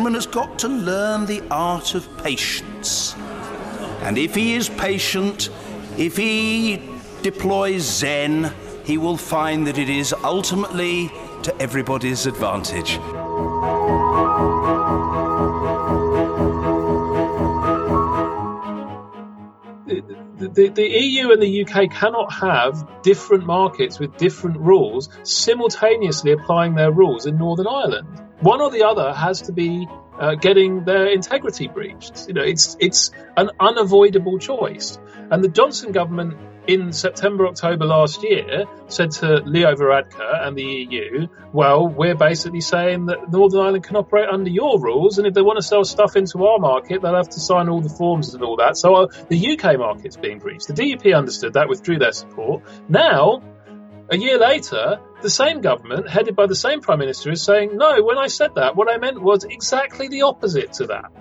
gentleman has got to learn the art of patience. And if he is patient, if he deploys Zen, he will find that it is ultimately to everybody's advantage. the, the EU and the UK cannot have different markets with different rules simultaneously applying their rules in Northern Ireland. One or the other has to be uh, getting their integrity breached. You know, it's it's an unavoidable choice. And the Johnson government in September, October last year said to Leo Varadkar and the EU, well, we're basically saying that Northern Ireland can operate under your rules, and if they want to sell stuff into our market, they'll have to sign all the forms and all that. So uh, the UK market's being breached. The DUP understood that, withdrew their support. Now, a year later, the same government, headed by the same Prime Minister, is saying, no, when I said that, what I meant was exactly the opposite to that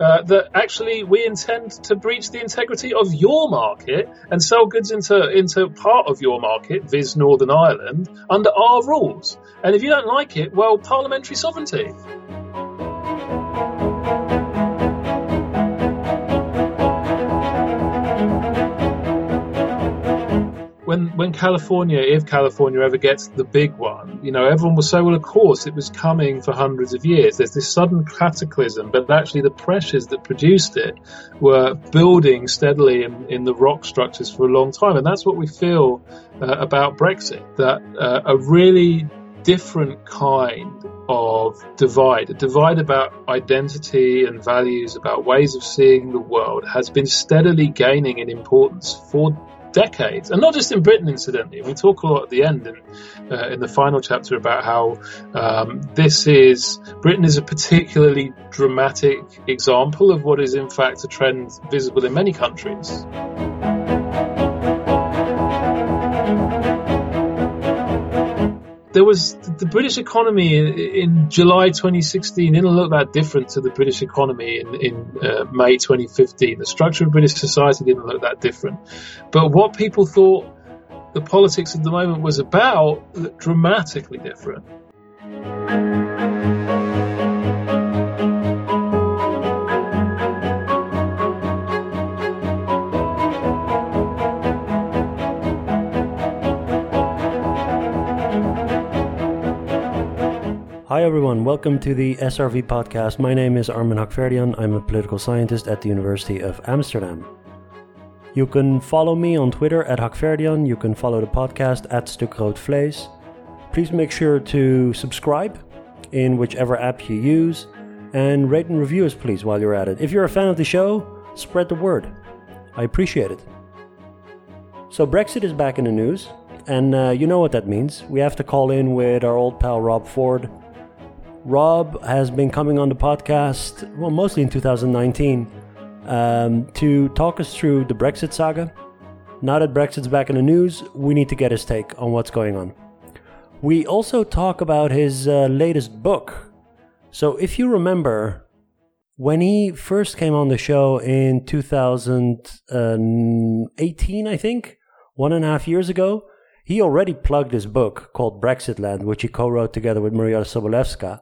uh, that actually we intend to breach the integrity of your market and sell goods into into part of your market, viz. Northern Ireland, under our rules. And if you don't like it, well, parliamentary sovereignty. When when California, if California ever gets the big one, you know, everyone will say, well, of course, it was coming for hundreds of years. There's this sudden cataclysm, but actually the pressures that produced it were building steadily in, in the rock structures for a long time, and that's what we feel uh, about Brexit. That uh, a really different kind of divide, a divide about identity and values, about ways of seeing the world, has been steadily gaining in importance for decades, and not just in Britain, incidentally. We talk a lot at the end in, uh, in the final chapter about how um, this is Britain is a particularly dramatic example of what is in fact a trend visible in many countries. There was the British economy in, in, July 2016 didn't look that different to the British economy in, in uh, May 2015. The structure of British society didn't look that different. But what people thought the politics of the moment was about looked dramatically different. Everyone, welcome to the SRV podcast. My name is Armin Hakhverdian. I'm a political scientist at the University of Amsterdam. You can follow me on Twitter at Hakhverdian. You can follow the podcast at Stuk Vlees. Please make sure to subscribe in whichever app you use and rate and review us please while you're at it. If you're a fan of the show, spread the word. I appreciate it. So Brexit is back in the news, and uh, you know what that means. We have to call in with our old pal Rob Ford Rob has been coming on the podcast, well, mostly in 2019, um, to talk us through the Brexit saga. Now that Brexit's back in the news, we need to get his take on what's going on. We also talk about his uh, latest book. So, if you remember, when he first came on the show in 2018, I think, one and a half years ago, he already plugged his book called Brexitland, which he co wrote together with Maria Sobolewska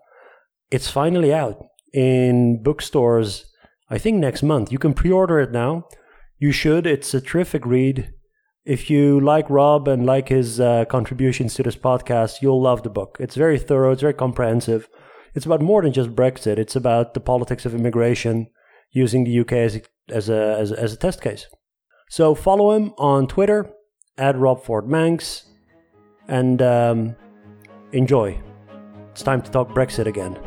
it's finally out in bookstores, I think next month. You can pre order it now. You should. It's a terrific read. If you like Rob and like his uh, contributions to this podcast, you'll love the book. It's very thorough, it's very comprehensive. It's about more than just Brexit, it's about the politics of immigration using the UK as a, as a, as as a test case. So follow him on Twitter at Rob Ford Mancs and um, enjoy. It's time to talk Brexit again.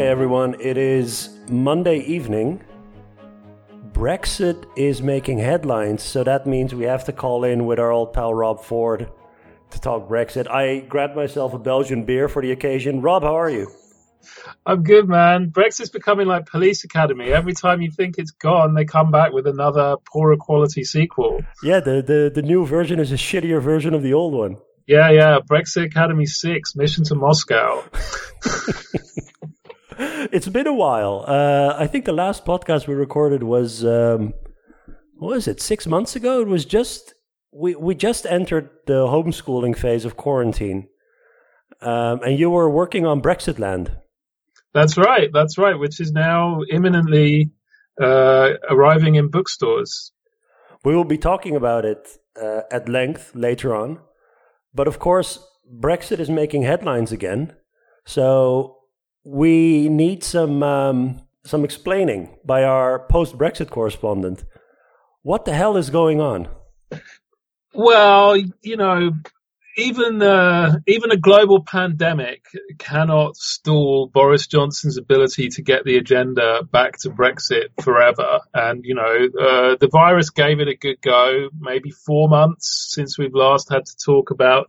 Okay, everyone, it is Monday evening. Brexit is making headlines, so that means we have to call in with our old pal Rob Ford to talk Brexit. I grabbed myself a Belgian beer for the occasion. Rob, how are you? I'm good, man. Brexit's becoming like Police Academy. Every time you think it's gone, they come back with another poorer quality sequel. Yeah, the, the, the new version is a shittier version of the old one. Yeah, yeah. Brexit Academy 6, Mission to Moscow. it's been a while. Uh, I think the last podcast we recorded was um, what was it? Six months ago. It was just we we just entered the homeschooling phase of quarantine, um, and you were working on Brexit land. That's right. That's right. Which is now imminently uh, arriving in bookstores. We will be talking about it uh, at length later on, but of course, Brexit is making headlines again. So we need some um, some explaining by our post Brexit correspondent. What the hell is going on? Well, you know, even uh, even a global pandemic cannot stall Boris Johnson's ability to get the agenda back to Brexit forever. And you know, uh, the virus gave it a good go. Maybe four months since we've last had to talk about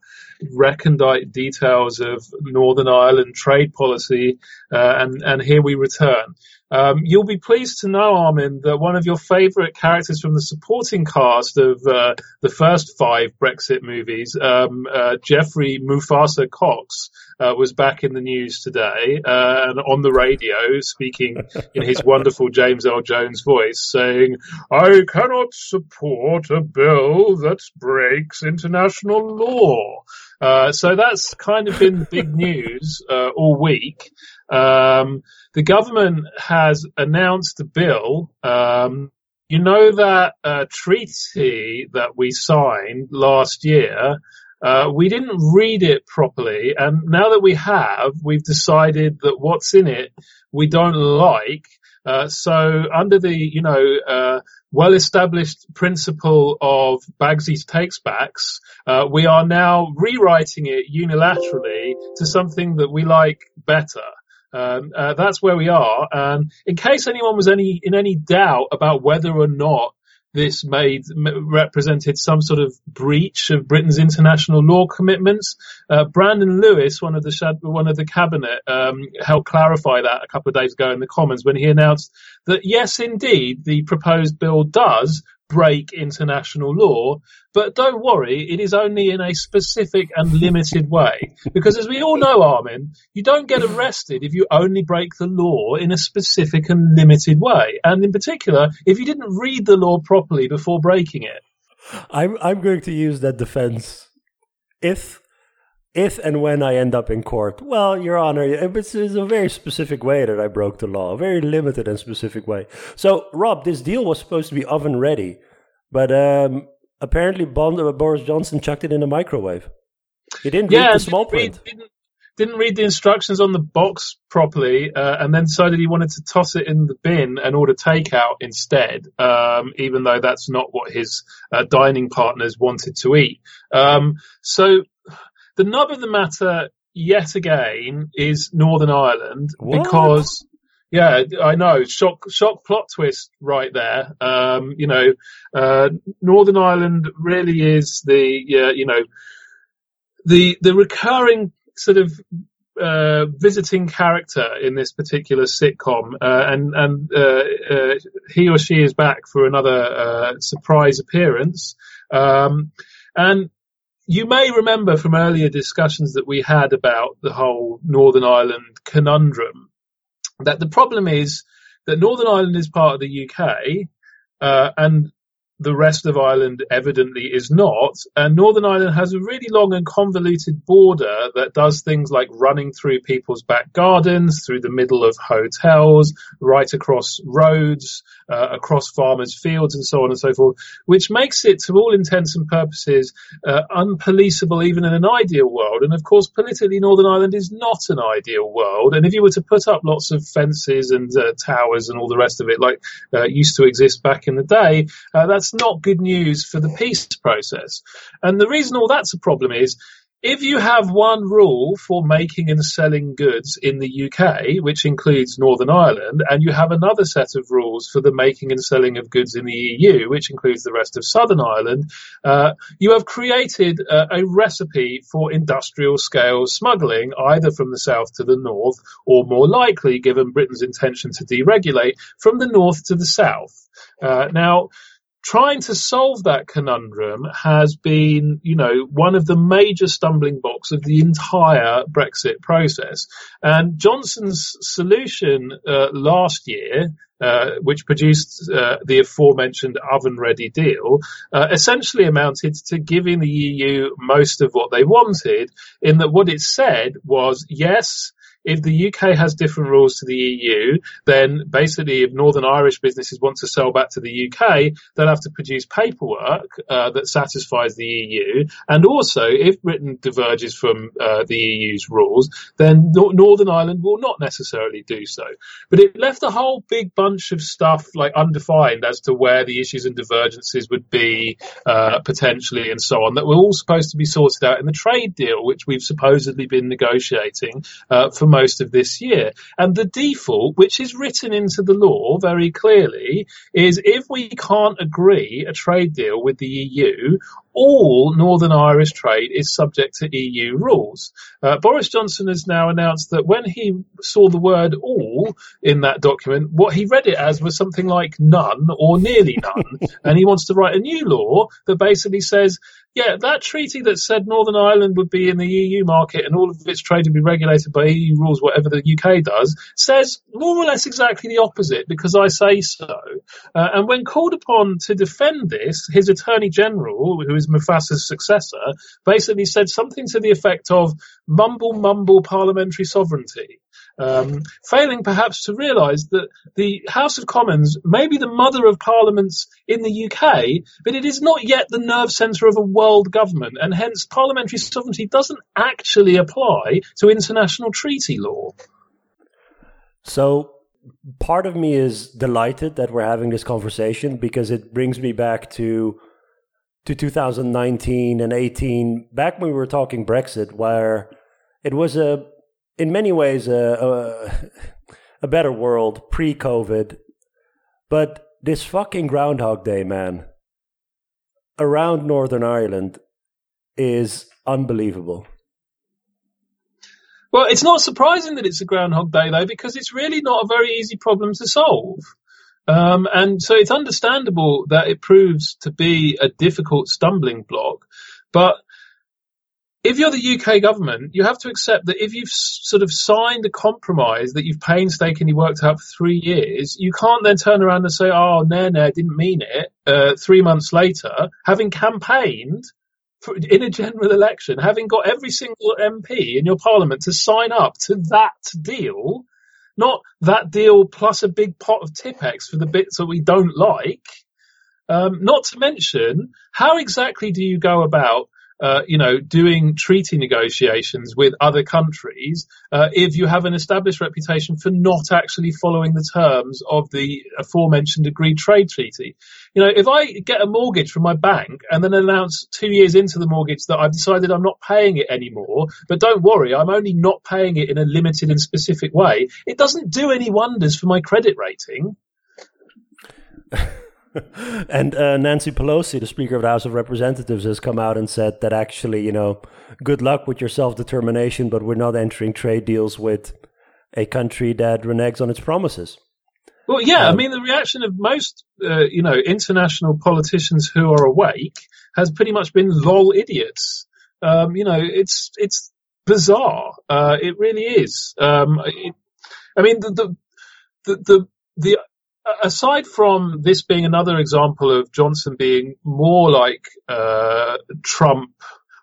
recondite details of Northern Ireland trade policy, uh, and and here we return. Um, you'll be pleased to know, Armin, that one of your favourite characters from the supporting cast of uh, the first five Brexit movies, um, uh, Geoffrey Mufasa Cox, uh, was back in the news today uh, and on the radio, speaking in his wonderful James Earl Jones voice, saying, "I cannot support a bill that breaks international law." Uh, so that's kind of been the big news uh, all week. Um, the government has announced a bill. Um, you know that uh, treaty that we signed last year. Uh, we didn't read it properly, and now that we have, we've decided that what's in it we don't like. Uh, so under the, you know, uh, well-established principle of Bagsy's takes backs, uh, we are now rewriting it unilaterally to something that we like better. Um, uh, that's where we are. In case anyone was any in any doubt about whether or not this made represented some sort of breach of Britain's international law commitments. Uh, Brandon Lewis, one of the one of the cabinet, um, helped clarify that a couple of days ago in the Commons when he announced that yes, indeed, the proposed bill does break international law. But don't worry, it is only in a specific and limited way. Because as we all know, Armin, you don't get arrested if you only break the law in a specific and limited way. And in particular, if you didn't read the law properly before breaking it. I'm, I'm going to use that defense. If if and when I end up in court, well, Your Honor, it's, it's, a very specific way that I broke the law, a very limited and specific way. So, Rob, this deal was supposed to be oven ready, but um, apparently Bond, uh, Boris Johnson chucked it in the microwave. He didn't yeah, read the small print. Read, didn't, didn't, read the instructions on the box properly, uh, and then decided he wanted to toss it in the bin and order takeout instead, um, even though that's not what his uh, dining partners wanted to eat. Um, so the nub of the matter, yet again, is Northern Ireland what? because. Yeah, I know. Shock, shock plot twist right there. Um, you know, uh, Northern Ireland really is the, uh, you know, the, the recurring sort of, uh, visiting character in this particular sitcom, uh, and and uh, uh, he or she is back for another surprise appearance. Um, and you may remember from earlier discussions that we had about the whole Northern Ireland conundrum that the problem is that Northern Ireland is part of the UK, uh, and the rest of Ireland evidently is not. And Northern Ireland has a really long and convoluted border that does things like running through people's back gardens, through the middle of hotels, right across roads, uh, across farmers' fields, and so on and so forth, which makes it, to all intents and purposes, uh, unpoliceable even in an ideal world. And of course, politically, Northern Ireland is not an ideal world. And if you were to put up lots of fences and uh, towers and all the rest of it, like uh, used to exist back in the day, uh, not good news for the peace process. And the reason all that's a problem is if you have one rule for making and selling goods in the UK, which includes Northern Ireland, and you have another set of rules for the making and selling of goods in the EU, which includes the rest of Southern Ireland, uh, you have created uh, a recipe for industrial scale smuggling, either from the south to the north, or more likely, given Britain's intention to deregulate, from the north to the south. Uh, now, trying to solve that conundrum has been, you know, one of the major stumbling blocks of the entire Brexit process. And Johnson's solution uh, last year, uh, which produced uh, the aforementioned oven-ready deal, uh, essentially amounted to giving the EU most of what they wanted. In that, what it said was, yes if the UK has different rules to the EU, then basically if Northern Irish businesses want to sell back to the UK, they'll have to produce paperwork uh, that satisfies the EU. And also, if Britain diverges from uh, the EU's rules, then Northern Ireland will not necessarily do so. But it left a whole big bunch of stuff like undefined as to where the issues and divergences would be uh, potentially and so on that were all supposed to be sorted out in the trade deal, which we've supposedly been negotiating uh, for most of this year. And the default, which is written into the law very clearly, is if we can't agree a trade deal with the EU, all Northern Irish trade is subject to EU rules. Uh, Boris Johnson has now announced that when he saw the word all in that document, what he read it as was something like none or nearly none. and he wants to write a new law that basically says yeah, that treaty that said Northern Ireland would be in the EU market and all of its trade would be regulated by EU rules, whatever the UK does, says more or less exactly the opposite because I say so. Uh, and when called upon to defend this, his Attorney General, who is Mufasa's successor, basically said something to the effect of mumble mumble parliamentary sovereignty um, failing perhaps to realise that the House of Commons may be the mother of parliaments in the UK, but it is not yet the nerve centre of a world government, and hence parliamentary sovereignty doesn't actually apply to international treaty law. So, part of me is delighted that we're having this conversation because it brings me back to to 2019 and 18 back when we were talking brexit where it was a in many ways a, a, a better world pre COVID. But this fucking Groundhog Day, man, around Northern Ireland is unbelievable. Well, it's not surprising that it's a Groundhog Day, though, because it's really not a very easy problem to solve. Um, and so it's understandable that it proves to be a difficult stumbling block. But if you're the UK government, you have to accept that if you've sort of signed a compromise that you've painstakingly worked out for three years, you can't then turn around and say, oh, no, no, I didn't mean it, uh, three months later, having campaigned for, in a general election, having got every single MP in your parliament to sign up to that deal, not that deal plus a big pot of Tipp-Ex for the bits that we don't like. Um, not to mention, how exactly do you go about uh, you know, doing treaty negotiations with other countries uh, if you have an established reputation for not actually following the terms of the aforementioned agreed trade treaty. You know, if I get a mortgage from my bank and then announce two years into the mortgage that I've decided I'm not paying it anymore, but don't worry, I'm only not paying it in a limited and specific way, it doesn't do any wonders for my credit rating. and uh, Nancy Pelosi, the Speaker of the House of Representatives, has come out and said that actually, you know, good luck with your self determination, but we're not entering trade deals with a country that reneges on its promises. Well, yeah, um, I mean, the reaction of most, uh, you know, international politicians who are awake has pretty much been "lol, idiots." Um, you know, it's it's bizarre. Uh, it really is. Um, it, I mean, the the the, the, the aside from this being another example of Johnson being more like uh, Trump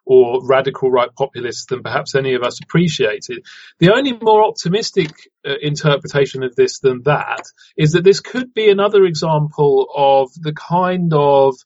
or radical right populists than perhaps any of us appreciated. The only more optimistic uh, interpretation of this than that is that this could be another example of the kind of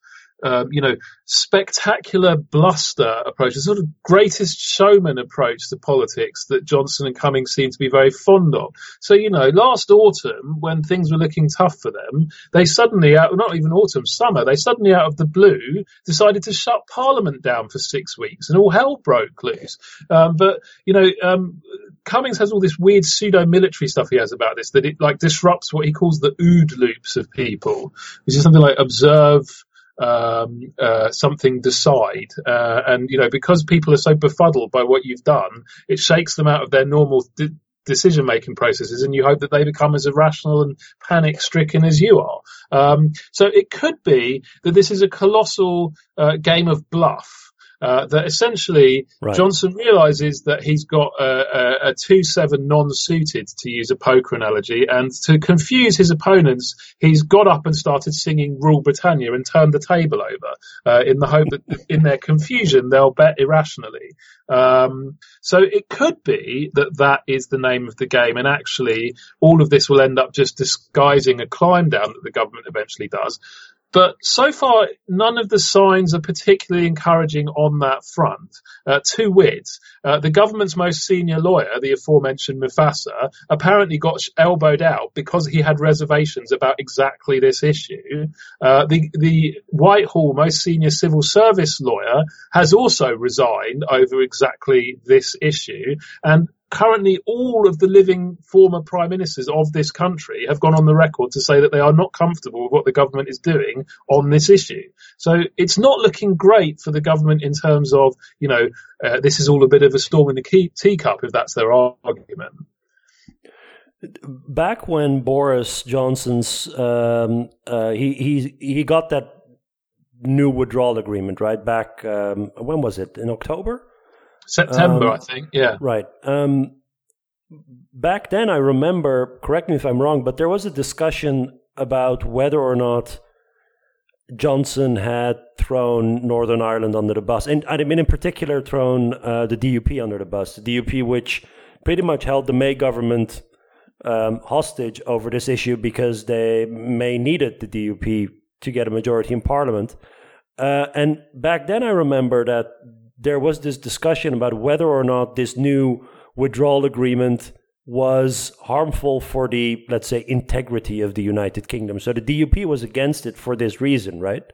um, you know, spectacular bluster approach, the sort of greatest showman approach to politics that Johnson and Cummings seem to be very fond of. So, you know, last autumn, when things were looking tough for them, they suddenly, out, not even autumn, summer, they suddenly out of the blue decided to shut Parliament down for six weeks and all hell broke loose. Um, but, you know, um, Cummings has all this weird pseudo military stuff he has about this that it like disrupts what he calls the OODA loops of people, which is something like observe, um, uh, something decide. Uh, and, you know, because people are so befuddled by what you've done, it shakes them out of their normal decision making processes and you hope that they become as irrational and panic stricken as you are. Um, so it could be that this is a colossal uh, game of bluff uh, that essentially right. Johnson realizes that he's got a, a, a 2-7 non-suited, to use a poker analogy, and to confuse his opponents, he's got up and started singing Rule Britannia and turned the table over uh, in the hope that in their confusion they'll bet irrationally. Um, so it could be that that is the name of the game, and actually all of this will end up just disguising a climb down that the government eventually does. But so far, none of the signs are particularly encouraging on that front. Uh, to wit, uh, the government's most senior lawyer, the aforementioned Mufasa, apparently got elbowed out because he had reservations about exactly this issue. Uh, the, the Whitehall most senior civil service lawyer has also resigned over exactly this issue. And currently all of the living former prime ministers of this country have gone on the record to say that they are not comfortable with what the government is doing on this issue. So it's not looking great for the government in terms of, you know, uh, this is all a bit of a storm in the key- teacup if that's their argument. Back when Boris Johnson's um, uh, he he he got that new withdrawal agreement right back um, when was it in October September, um, I think. Yeah. Right. Um, back then, I remember, correct me if I'm wrong, but there was a discussion about whether or not Johnson had thrown Northern Ireland under the bus. And I mean, in particular, thrown uh, the DUP under the bus. The DUP, which pretty much held the May government um, hostage over this issue because they May needed the DUP to get a majority in parliament. Uh, and back then, I remember that there was this discussion about whether or not this new withdrawal agreement was harmful for the, let's say, integrity of the United Kingdom. So the DUP was against it for this reason, right?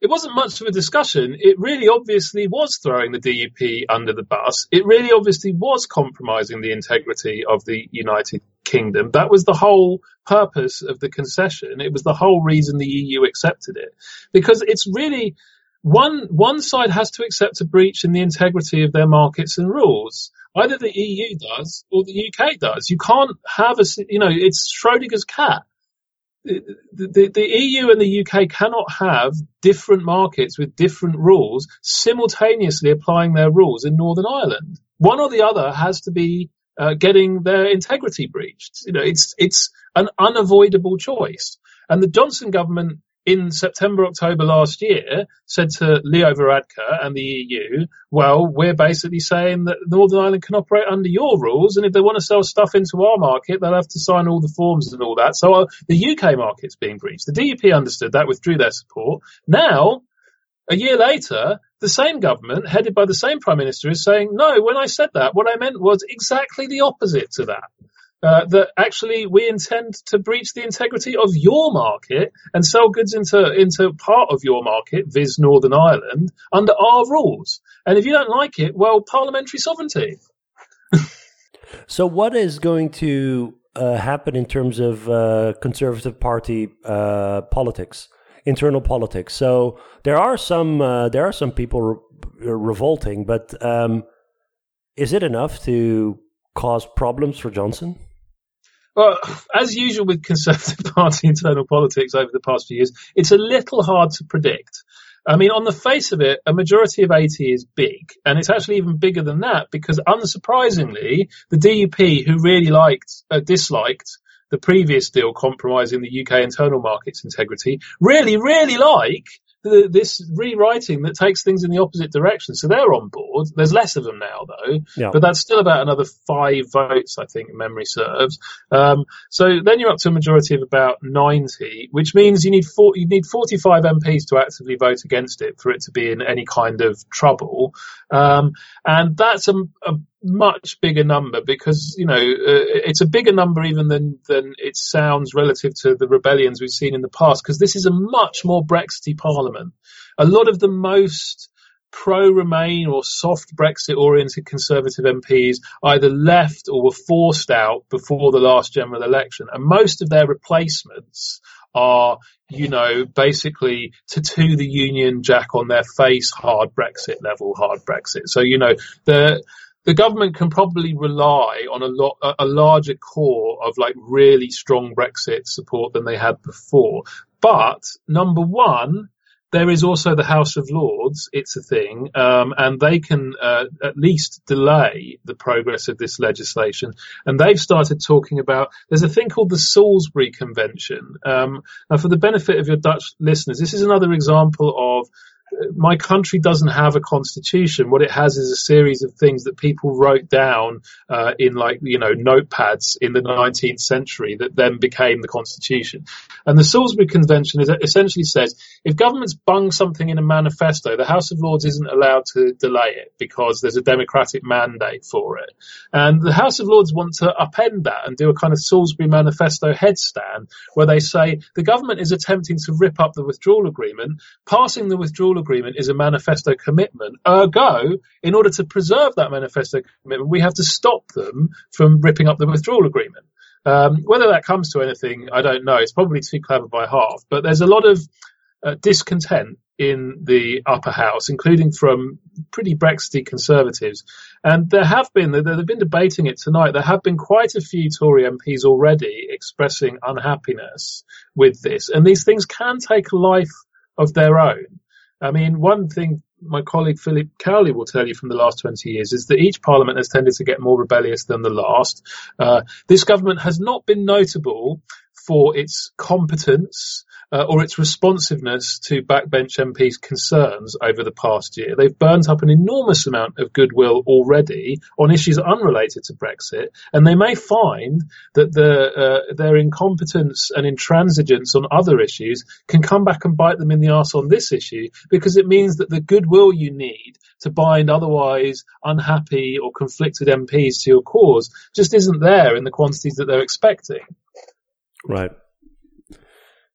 It wasn't much of a discussion. It really obviously was throwing the DUP under the bus. It really obviously was compromising the integrity of the United Kingdom. That was the whole purpose of the concession. It was the whole reason the EU accepted it. Because it's really, one one side has to accept a breach in the integrity of their markets and rules. Either the EU does or the UK does. You can't have a you know it's Schrodinger's cat. The, the, the, EU and the UK cannot have different markets with different rules simultaneously applying their rules in Northern Ireland. One or the other has to be uh, getting their integrity breached. You know, it's it's an unavoidable choice. And the Johnson government in September, October last year said to Leo Varadkar and the EU, well, we're basically saying that Northern Ireland can operate under your rules, and if they want to sell stuff into our market, they'll have to sign all the forms and all that. So uh, the UK market's being breached. The DUP understood that, withdrew their support. Now, a year later, the same government, headed by the same prime minister, is saying, no, when I said that, what I meant was exactly the opposite to that uh, that actually we intend to breach the integrity of your market and sell goods into into part of your market, viz. Northern Ireland, under our rules. And if you don't like it, well, parliamentary sovereignty. so, what is going to uh, happen in terms of uh, Conservative Party uh, politics, internal politics? So, there are some uh, there are some people re- revolting, but um, is it enough to cause problems for Johnson? Well, as usual with Conservative Party internal politics over the past few years, it's a little hard to predict. I mean, on the face of it, a majority of 80 is big, and it's actually even bigger than that because, unsurprisingly, the DUP, who really liked, uh, disliked the previous deal compromising the UK internal market's integrity, really, really like the, this rewriting that takes things in the opposite direction. So they're on board. There's less of them now, though, yeah. but that's still about another five votes, I think, memory serves. Um, so then you're up to a majority of about 90, which means you need four, you need 45 MPs to actively vote against it for it to be in any kind of trouble. Um, and that's a, a much bigger number because you know uh, it's a bigger number even than than it sounds relative to the rebellions we've seen in the past because this is a much more Brexity parliament. A lot of the most pro-Remain or soft Brexit-oriented Conservative MPs either left or were forced out before the last general election, and most of their replacements are, you know, basically tattoo the Union Jack on their face, hard Brexit level, hard Brexit. So, you know, the the government can probably rely on a lot, a larger core of like really strong Brexit support than they had before. But number one, there is also the House of Lords. It's a thing, um, and they can uh, at least delay the progress of this legislation. And they've started talking about. There's a thing called the Salisbury Convention. Um, now, for the benefit of your Dutch listeners, this is another example of my country doesn't have a constitution. What it has is a series of things that people wrote down uh, in like you know notepads in the 19th century that then became the constitution. And the Salisbury Convention is, essentially says if governments bung something in a manifesto, the House of Lords isn't allowed to delay it because there's a democratic mandate for it. And the House of Lords want to upend that and do a kind of Salisbury Manifesto headstand where they say the government is attempting to rip up the withdrawal agreement, passing the withdrawal agreement is a manifesto commitment. Ergo, in order to preserve that manifesto commitment, we have to stop them from ripping up the withdrawal agreement. Um, whether that comes to anything, I don't know. It's probably too clever by half, but there's a lot of uh, discontent in the upper house, including from pretty Brexity conservatives. And there have been, they've been debating it tonight, there have been quite a few Tory MPs already expressing unhappiness with this. And these things can take a life of their own. I mean, one thing my colleague Philip Cowley will tell you from the last 20 years is that each parliament has tended to get more rebellious than the last. Uh, this government has not been notable for its competence or its responsiveness to backbench MPs' concerns over the past year. They've burnt up an enormous amount of goodwill already on issues unrelated to Brexit, and they may find that the, uh, their incompetence and intransigence on other issues can come back and bite them in the arse on this issue because it means that the goodwill you need to bind otherwise unhappy or conflicted MPs to your cause just isn't there in the quantities that they're expecting. Right.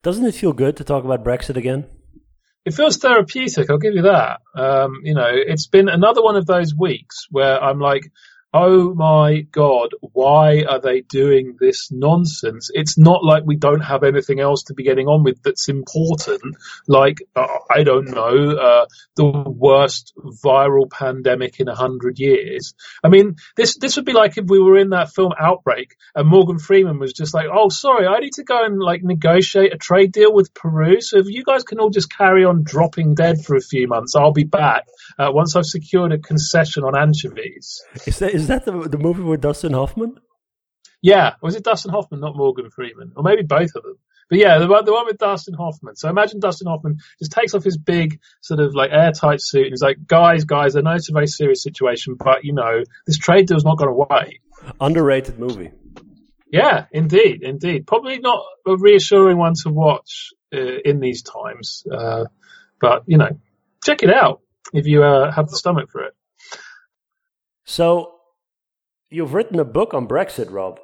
Doesn't it feel good to talk about Brexit again? It feels therapeutic. I'll give you that. Um, you know, it's been another one of those weeks where I'm like, oh my god, why are they doing this nonsense? It's not like we don't have anything else to be getting on with that's important, like, uh, I don't know, uh, the worst viral pandemic in a hundred years. I mean, this, this would be like if we were in that film Outbreak and Morgan Freeman was just like, oh, sorry, I need to go and like negotiate a trade deal with Peru. So if you guys can all just carry on dropping dead for a few months, I'll be back uh, once I've secured a concession on anchovies. Is that, is that the the movie with Dustin Hoffman? Yeah, was it Dustin Hoffman, not Morgan Freeman, or maybe both of them? But yeah, the, the one with Dustin Hoffman. So imagine Dustin Hoffman just takes off his big sort of like airtight suit and he's like, guys, guys, I know it's a very serious situation, but you know, this trade deal's not going to wait. Underrated movie. Yeah, indeed, indeed. Probably not a reassuring one to watch uh, in these times, uh, but you know, check it out if you uh, have the stomach for it. So You've written a book on Brexit, Rob.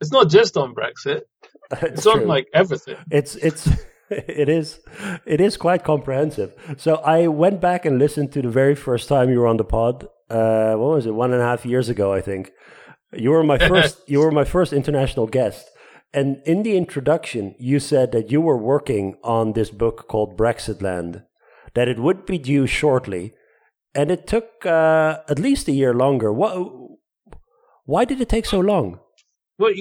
It's not just on Brexit. it's, it's on like everything. It's it's it is it is quite comprehensive. So I went back and listened to the very first time you were on the pod. Uh, what was it? One and a half years ago, I think. You were my first. you were my first international guest. And in the introduction, you said that you were working on this book called Brexitland, that it would be due shortly, and it took uh, at least a year longer. What why did it take so long? Well,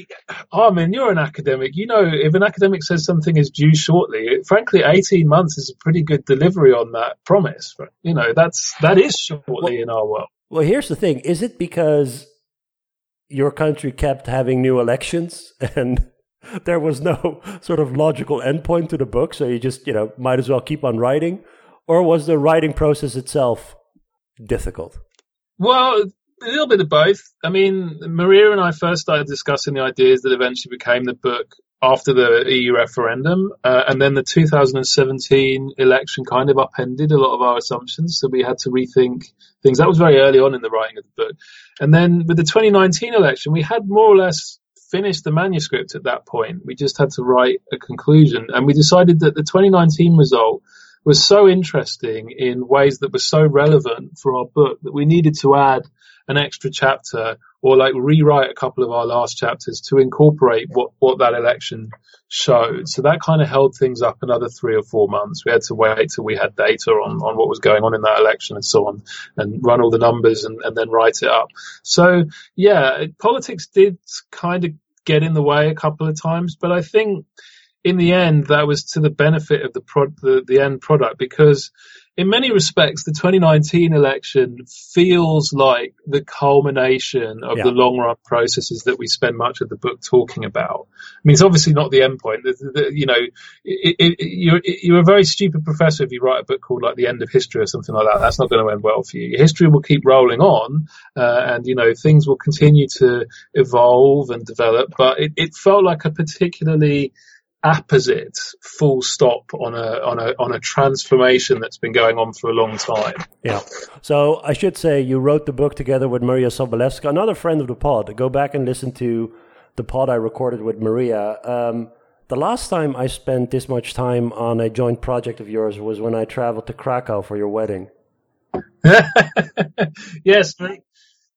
Armin, you're an academic. You know, if an academic says something is due shortly, frankly, 18 months is a pretty good delivery on that promise. You know, that's that is shortly well, in our world. Well, here's the thing: is it because your country kept having new elections and there was no sort of logical endpoint to the book, so you just you know might as well keep on writing, or was the writing process itself difficult? Well, a little bit of both. I mean, Maria and I first started discussing the ideas that eventually became the book after the EU referendum, uh, and then the 2017 election kind of upended a lot of our assumptions, so we had to rethink things. That was very early on in the writing of the book, and then with the 2019 election, we had more or less finished the manuscript at that point. We just had to write a conclusion, and we decided that the 2019 result was so interesting in ways that were so relevant for our book that we needed to add an extra chapter or like rewrite a couple of our last chapters to incorporate what, what that election showed. So that kind of held things up another three or four months. We had to wait till we had data on, on what was going on in that election and so on and run all the numbers and, and then write it up. So yeah, politics did kind of get in the way a couple of times, but I think in the end that was to the benefit of the pro- the, the end product because in many respects, the 2019 election feels like the culmination of yeah. the long run processes that we spend much of the book talking about. I mean, it's obviously not the end point. The, the, you know, it, it, you're, you're a very stupid professor if you write a book called like The End of History or something like that. That's not going to end well for you. Your history will keep rolling on, uh, and, you know, things will continue to evolve and develop, but it, it felt like a particularly apposite full stop on a on a on a transformation that's been going on for a long time. Yeah. So I should say you wrote the book together with Maria Sobolewska, another friend of the pod. Go back and listen to the pod I recorded with Maria. Um, the last time I spent this much time on a joint project of yours was when I traveled to Krakow for your wedding. yes,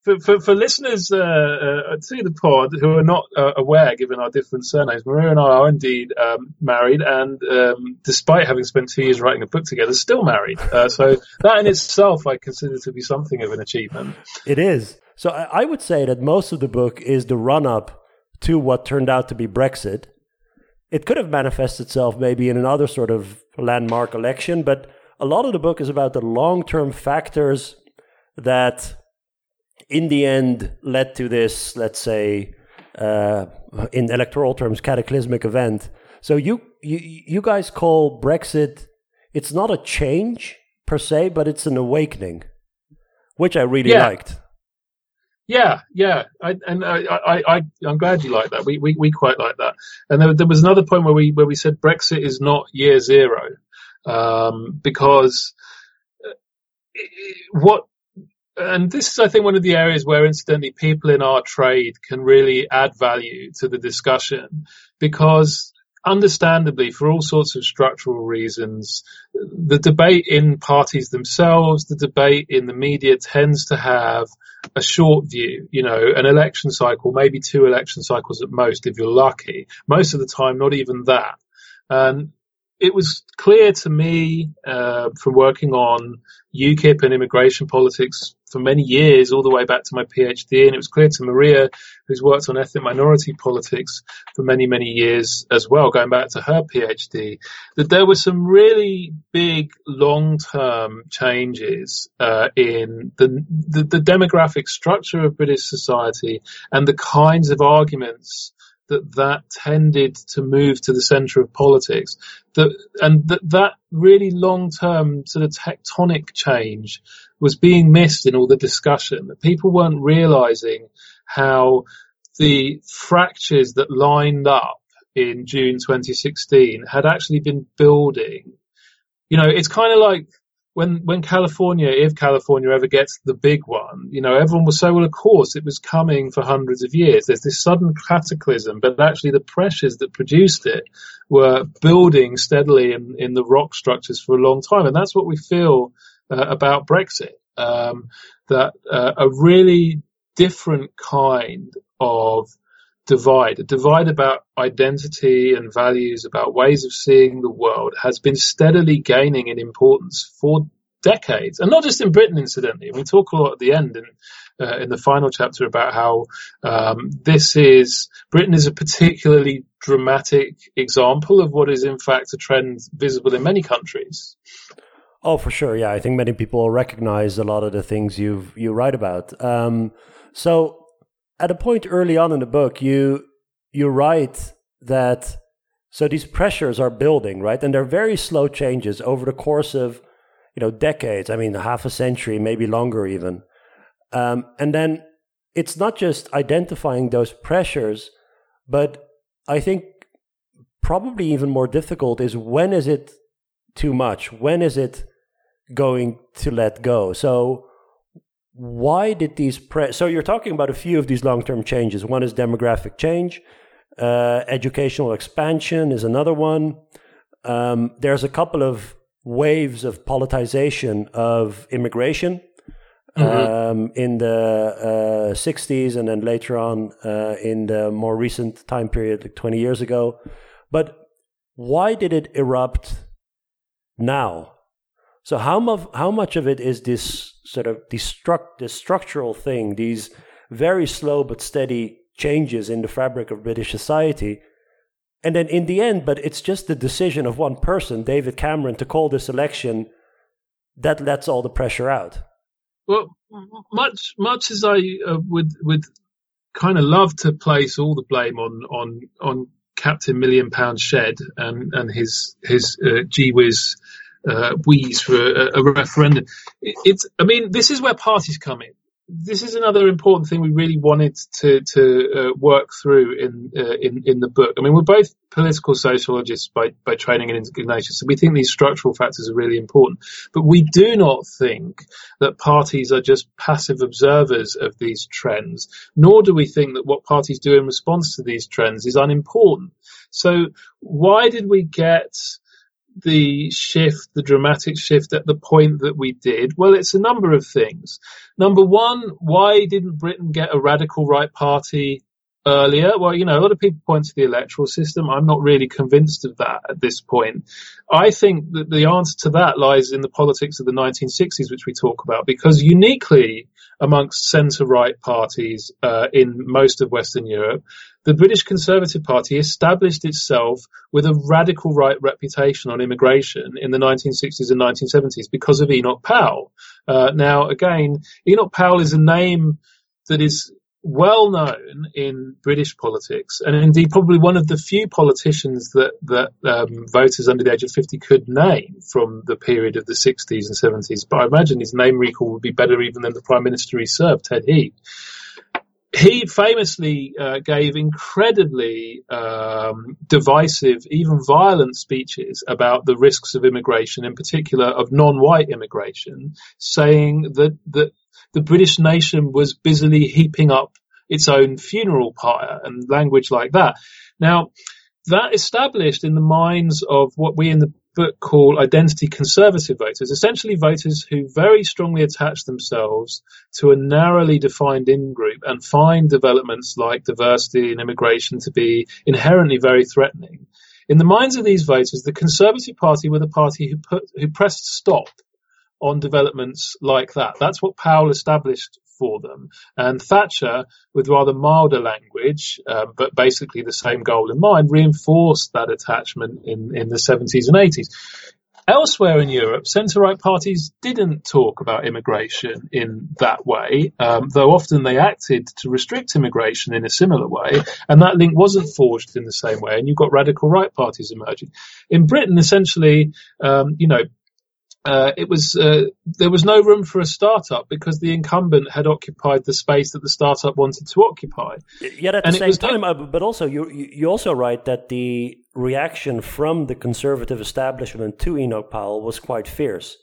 for, for, for listeners uh, uh, to the pod who are not uh, aware, given our different surnames, Maria and I are indeed um, married, and um, despite having spent two years writing a book together, still married. Uh, so that in itself, I consider to be something of an achievement. It is. So I, would say that most of the book is the run-up to what turned out to be Brexit. It could have manifested itself maybe in another sort of landmark election, but a lot of the book is about the long-term factors that in the end led to this, let's say, uh, in electoral terms, cataclysmic event. So you, you you guys call Brexit it's not a change per se, but it's an awakening, which I really yeah. liked. Yeah, yeah, I, and I, I, I, I'm glad you like that. We, we, we quite like that. And there, there was another point where we, where we said Brexit is not year zero, um, because uh, what and this is, I think, one of the areas where, incidentally, people in our trade can really add value to the discussion because, understandably, for all sorts of structural reasons, the debate in parties themselves, the debate in the media tends to have a short view, you know, an election cycle, maybe two election cycles at most if you're lucky. Most of the time, not even that. And it was clear to me uh, from working on UKIP and immigration politics for many years, all the way back to my PhD, and it was clear to Maria, who's worked on ethnic minority politics for many, many years as well, going back to her PhD, that there were some really big long-term changes uh, in the, the, the demographic structure of British society and the kinds of arguments that that tended to move to the center of politics that and that that really long term sort of tectonic change was being missed in all the discussion that people weren't realizing how the fractures that lined up in June 2016 had actually been building. You know it's kind of like when when California, if California ever gets the big one, you know, everyone was so well. Of course, it was coming for hundreds of years. There's this sudden cataclysm, but actually the pressures that produced it were building steadily in, in the rock structures for a long time, and that's what we feel uh, about Brexit. Um, that uh, a really different kind of divide, a divide about identity and values, about ways of seeing the world, has been steadily gaining in importance for decades, and not just in Britain, incidentally. We talk a lot at the end in, uh, in the final chapter about how um, this is Britain is a particularly dramatic example of what is in fact a trend visible in many countries. Oh, for sure. Yeah, I think many people recognize a lot of the things you you write about. Um, so at a point early on in the book, you you write that so these pressures are building, right? And they're very slow changes over the course of you know decades. I mean, half a century, maybe longer even. Um, and then it's not just identifying those pressures, but I think probably even more difficult is when is it too much? When is it going to let go? So why did these pre- so you're talking about a few of these long-term changes one is demographic change uh, educational expansion is another one um, there's a couple of waves of politicization of immigration mm-hmm. um, in the uh, 60s and then later on uh, in the more recent time period, like 20 years ago. But why did it erupt now? So how much how much of it is this sort of destruct this structural thing, these very slow but steady changes in the fabric of British society? And then in the end, but it's just the decision of one person, David Cameron, to call this election that lets all the pressure out. Well, much much as I uh, would would kind of love to place all the blame on on on Captain Million Pound Shed and and his his uh, gee whiz uh, wheeze for a, a referendum. It, it's I mean this is where parties come in this is another important thing we really wanted to to uh, work through in uh, in in the book. I mean, we're both political sociologists by by training and inclination, so we think these structural factors are really important. But we do not think that parties are just passive observers of these trends, nor do we think that what parties do in response to these trends is unimportant. So, why did we get the shift, the dramatic shift at the point that we did? Well, it's a number of things. Number one, why didn't Britain get a radical right party earlier? Well, you know, a lot of people point to the electoral system. I'm not really convinced of that at this point. I think that the answer to that lies in the politics of the 1960s, which we talk about, because uniquely amongst centre-right parties uh, in most of Western Europe, the British Conservative Party established itself with a radical right reputation on immigration in the 1960s and 1970s because of Enoch Powell. Uh, now, again, Enoch Powell is a name that is well known in British politics, and indeed probably one of the few politicians that that um, voters under the age of 50 could name from the period of the 60s and 70s. But I imagine his name recall would be better even than the Prime Minister he served, Ted Heath he famously uh, gave incredibly um, divisive, even violent speeches about the risks of immigration, in particular of non-white immigration, saying that, that the British nation was busily heaping up its own funeral pyre and language like that. Now, that established in the minds of what we in the book call identity conservative voters, essentially voters who very strongly attach themselves to a narrowly defined in group and find developments like diversity and immigration to be inherently very threatening. In the minds of these voters, the Conservative Party were the party who put, who pressed stop on developments like that. That's what Powell established for them. And Thatcher, with rather milder language, uh, but basically the same goal in mind, reinforced that attachment in, in the 70s and 80s. Elsewhere in Europe, centre-right parties didn't talk about immigration in that way, um, though often they acted to restrict immigration in a similar way, and that link wasn't forged in the same way, and you've got radical right parties emerging. In Britain, essentially, um, you know, uh, it was uh, there was no room for a startup because the incumbent had occupied the space that the startup wanted to occupy. Yet at and the same time, uh, but also you you also write that the reaction from the conservative establishment to Enoch Powell was quite fierce.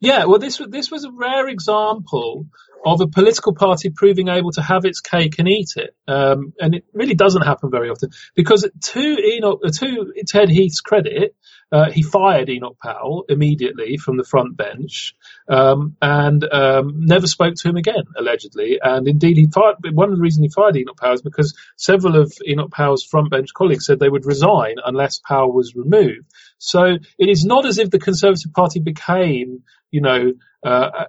Yeah, well, this was this was a rare example of a political party proving able to have its cake and eat it, um, and it really doesn't happen very often. Because to Enoch, to Ted Heath's credit, uh, he fired Enoch Powell immediately from the front bench um, and um, never spoke to him again, allegedly. And indeed, he fired. One of the reasons he fired Enoch Powell is because several of Enoch Powell's front bench colleagues said they would resign unless Powell was removed. So it is not as if the Conservative Party became, you know, uh,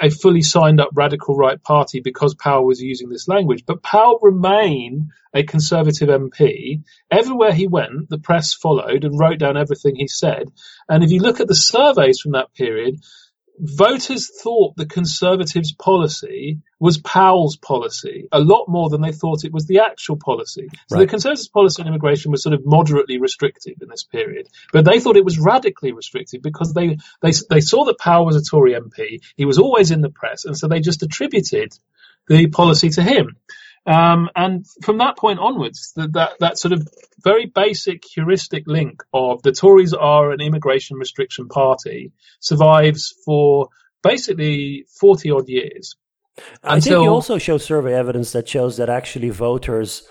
a, fully signed up radical right party because Powell was using this language. But Powell remained a Conservative MP. Everywhere he went, the press followed and wrote down everything he said. And if you look at the surveys from that period, voters thought the Conservatives' policy was Powell's policy a lot more than they thought it was the actual policy. So right. the Conservatives' policy on immigration was sort of moderately restrictive in this period, but they thought it was radically restrictive because they, they, they saw that Powell was a Tory MP. He was always in the press, and so they just attributed the policy to him. Um, and from that point onwards, that, that, that sort of very basic heuristic link of the Tories are an immigration restriction party survives for basically 40 odd years. I think you also show survey evidence that shows that actually voters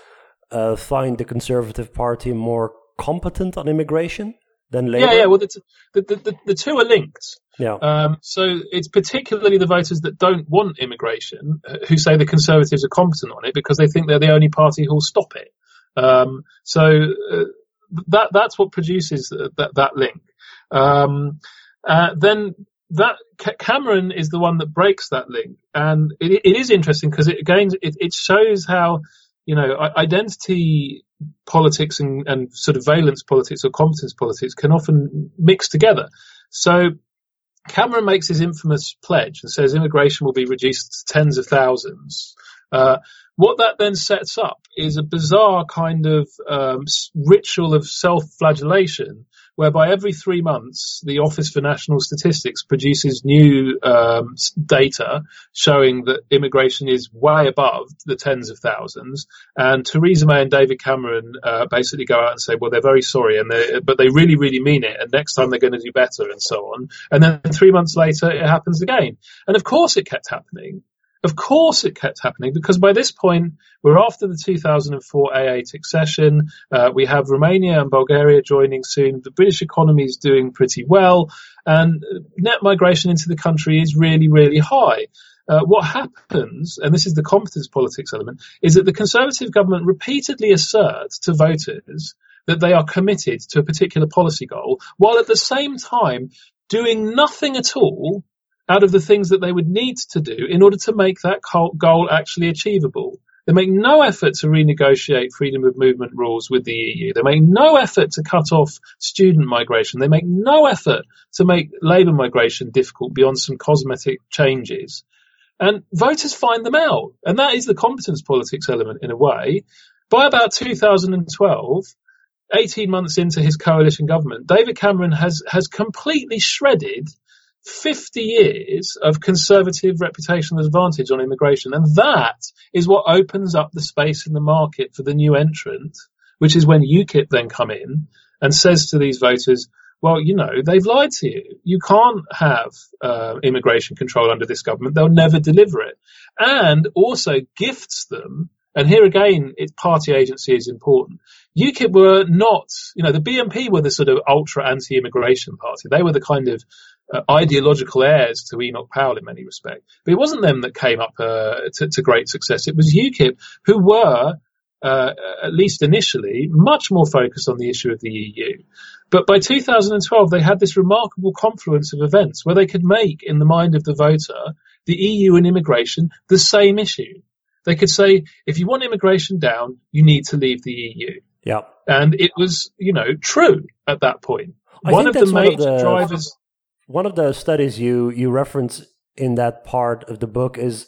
uh, find the Conservative Party more competent on immigration than Labour. Yeah, yeah. Well, the, the, the, the two are linked. Yeah. Um, so it's particularly the voters that don't want immigration uh, who say the Conservatives are competent on it because they think they're the only party who'll stop it. Um, so uh, that that's what produces that that link. Um, uh, then that Cameron is the one that breaks that link, and it, it is interesting because it again it, it shows how you know identity politics and, and sort of valence politics or competence politics can often mix together. So Cameron makes his infamous pledge and says immigration will be reduced to tens of thousands. Uh, what that then sets up is a bizarre kind of um, ritual of self-flagellation whereby every three months the Office for National Statistics produces new um, data showing that immigration is way above the tens of thousands, and Theresa May and David Cameron uh, basically go out and say, well, they're very sorry, and but they really, really mean it, and next time they're going to do better, and so on. And then three months later, it happens again, and of course, it kept happening. Of course, it kept happening because by this point, we're after the 2004 A8 accession. Uh, we have Romania and Bulgaria joining soon. The British economy is doing pretty well, and net migration into the country is really, really high. Uh, what happens, and this is the competence politics element, is that the Conservative government repeatedly asserts to voters that they are committed to a particular policy goal, while at the same time doing nothing at all out of the things that they would need to do in order to make that goal actually achievable. They make no effort to renegotiate freedom of movement rules with the EU. They make no effort to cut off student migration. They make no effort to make labour migration difficult beyond some cosmetic changes. And voters find them out. And that is the competence politics element in a way. By about 2012, 18 months into his coalition government, David Cameron has, has completely shredded 50 years of conservative reputational advantage on immigration. And that is what opens up the space in the market for the new entrant, which is when UKIP then come in and says to these voters, well, you know, they've lied to you. You can't have uh, immigration control under this government. They'll never deliver it. And also gifts them, and here again, its party agency is important. UKIP were not, you know, the BNP were the sort of ultra anti-immigration party. They were the kind of uh, ideological heirs to Enoch Powell in many respects. But it wasn't them that came up uh, to, to, great success. It was UKIP who were, uh, at least initially, much more focused on the issue of the EU. But by 2012, they had this remarkable confluence of events where they could make, in the mind of the voter, the EU and immigration the same issue. They could say, if you want immigration down, you need to leave the EU. Yeah. And it was, you know, true at that point. I one of the major the... drivers one of the studies you you reference in that part of the book is,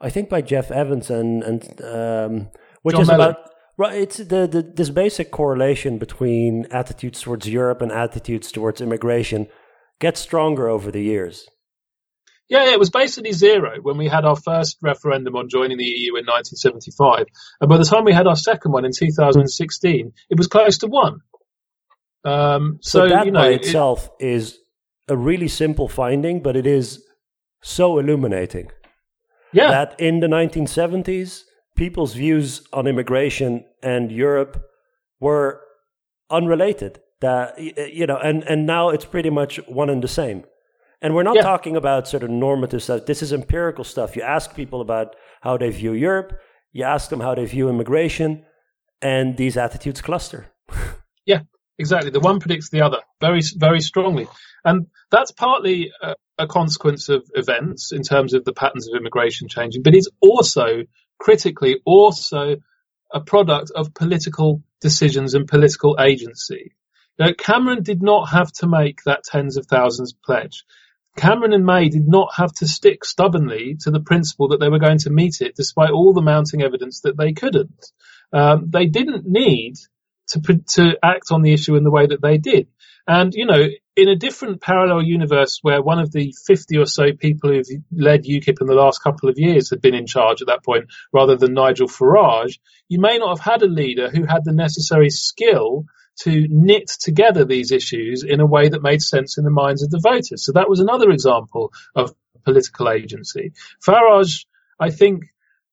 I think, by Geoff Evans and and um, which John is Mellon. about right. It's the, the this basic correlation between attitudes towards Europe and attitudes towards immigration gets stronger over the years. Yeah, it was basically zero when we had our first referendum on joining the EU in 1975. And by the time we had our second one in 2016, it was close to one. Um, so, so, that you know, by itself it, is a really simple finding, but it is so illuminating. Yeah. That in the 1970s, people's views on immigration and Europe were unrelated. That you know, and and now it's pretty much one and the same. And we're not yeah. talking about sort of normative stuff. This is empirical stuff. You ask people about how they view Europe. You ask them how they view immigration, and these attitudes cluster. yeah, exactly. The one predicts the other very, very strongly. And that's partly a, a consequence of events in terms of the patterns of immigration changing, but it's also critically also a product of political decisions and political agency. Now, Cameron did not have to make that tens of thousands pledge. Cameron and May did not have to stick stubbornly to the principle that they were going to meet it, despite all the mounting evidence that they couldn't. Um, they didn't need to to act on the issue in the way that they did. And, you know, in a different parallel universe where one of the 50 or so people who've led UKIP in the last couple of years had been in charge at that point rather than Nigel Farage, you may not have had a leader who had the necessary skill to knit together these issues in a way that made sense in the minds of the voters. So that was another example of political agency. Farage, I think,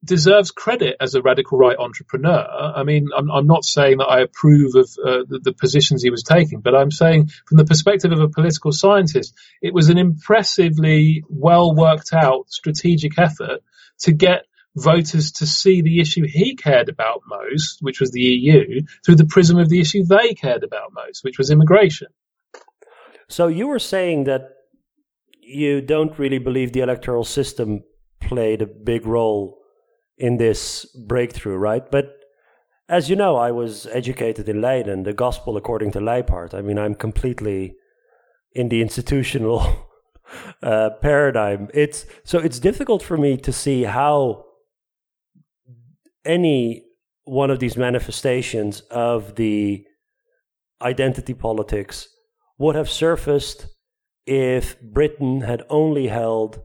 deserves credit as a radical right entrepreneur. I mean, I'm, I'm not saying that I approve of uh, the, the, positions he was taking, but I'm saying from the perspective of a political scientist, it was an impressively well worked out strategic effort to get voters to see the issue he cared about most, which was the EU, through the prism of the issue they cared about most, which was immigration. So you were saying that you don't really believe the electoral system played a big role in this breakthrough, right? But as you know, I was educated in Leiden, the gospel according to Lijphart. I mean, I'm completely in the institutional uh, paradigm. It's so it's difficult for me to see how any one of these manifestations of the identity politics would have surfaced if Britain had only held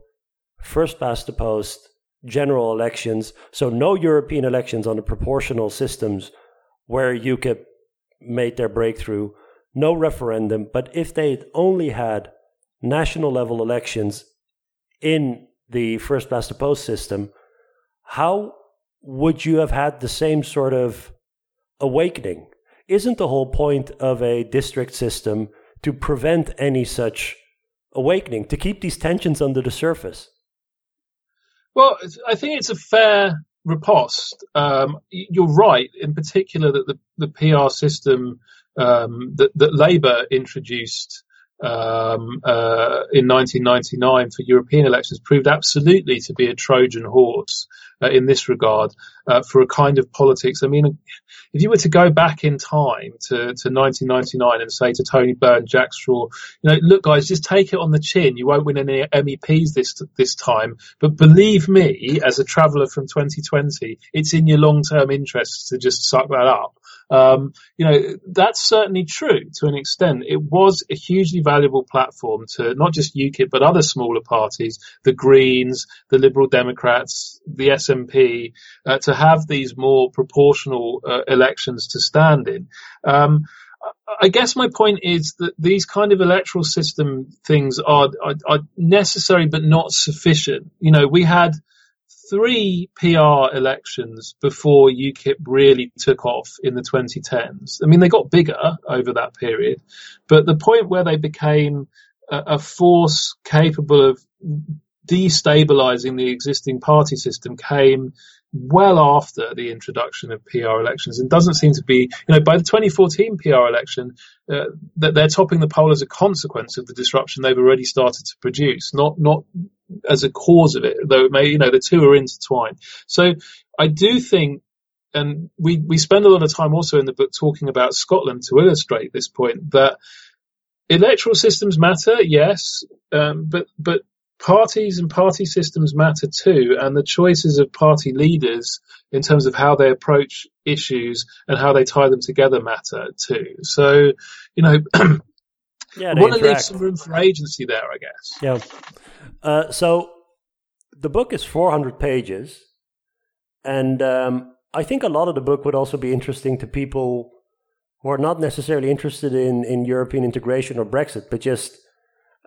first past the post general elections, so no European elections on the proportional systems where UKIP made their breakthrough, no referendum, but if they'd only had national level elections in the first past the post system, how would you have had the same sort of awakening? Isn't the whole point of a district system to prevent any such awakening, to keep these tensions under the surface? Well, I think it's a fair riposte. Um, you're right, in particular, that the, the PR system um, that, that Labour introduced um, uh, in 1999 for European elections proved absolutely to be a Trojan horse uh, in this regard uh, for a kind of politics. I mean, if you were to go back in time to, to 1999 and say to Tony Burn, Jack Straw, you know, look, guys, just take it on the chin. You won't win any MEPs this this time, but believe me, as a traveller from 2020, it's in your long term interests to just suck that up. Um, you know, that's certainly true to an extent. It was a hugely valuable platform to not just UKIP, but other smaller parties, the Greens, the Liberal Democrats, the SNP, uh, to have these more proportional uh, elections to stand in. Um, I guess my point is that these kind of electoral system things are, are, are necessary but not sufficient. You know, we had three PR elections before UKIP really took off in the 2010s. I mean, they got bigger over that period, but the point where they became a, a force capable of destabilizing the existing party system came well after the introduction of PR elections and doesn't seem to be, you know, by the 2014 PR election, uh, that they're topping the poll as a consequence of the disruption they've already started to produce, not, not as a cause of it, though it may, you know, the two are intertwined. So I do think, and we, we spend a lot of time also in the book talking about Scotland to illustrate this point that electoral systems matter, yes, um, but, but parties and party systems matter too, and the choices of party leaders in terms of how they approach issues and how they tie them together matter too. So, you know, yeah, I want to leave some room for agency there, I guess. Yeah. Uh, so the book is 400 pages, and um, I think a lot of the book would also be interesting to people who are not necessarily interested in, in European integration or Brexit, but just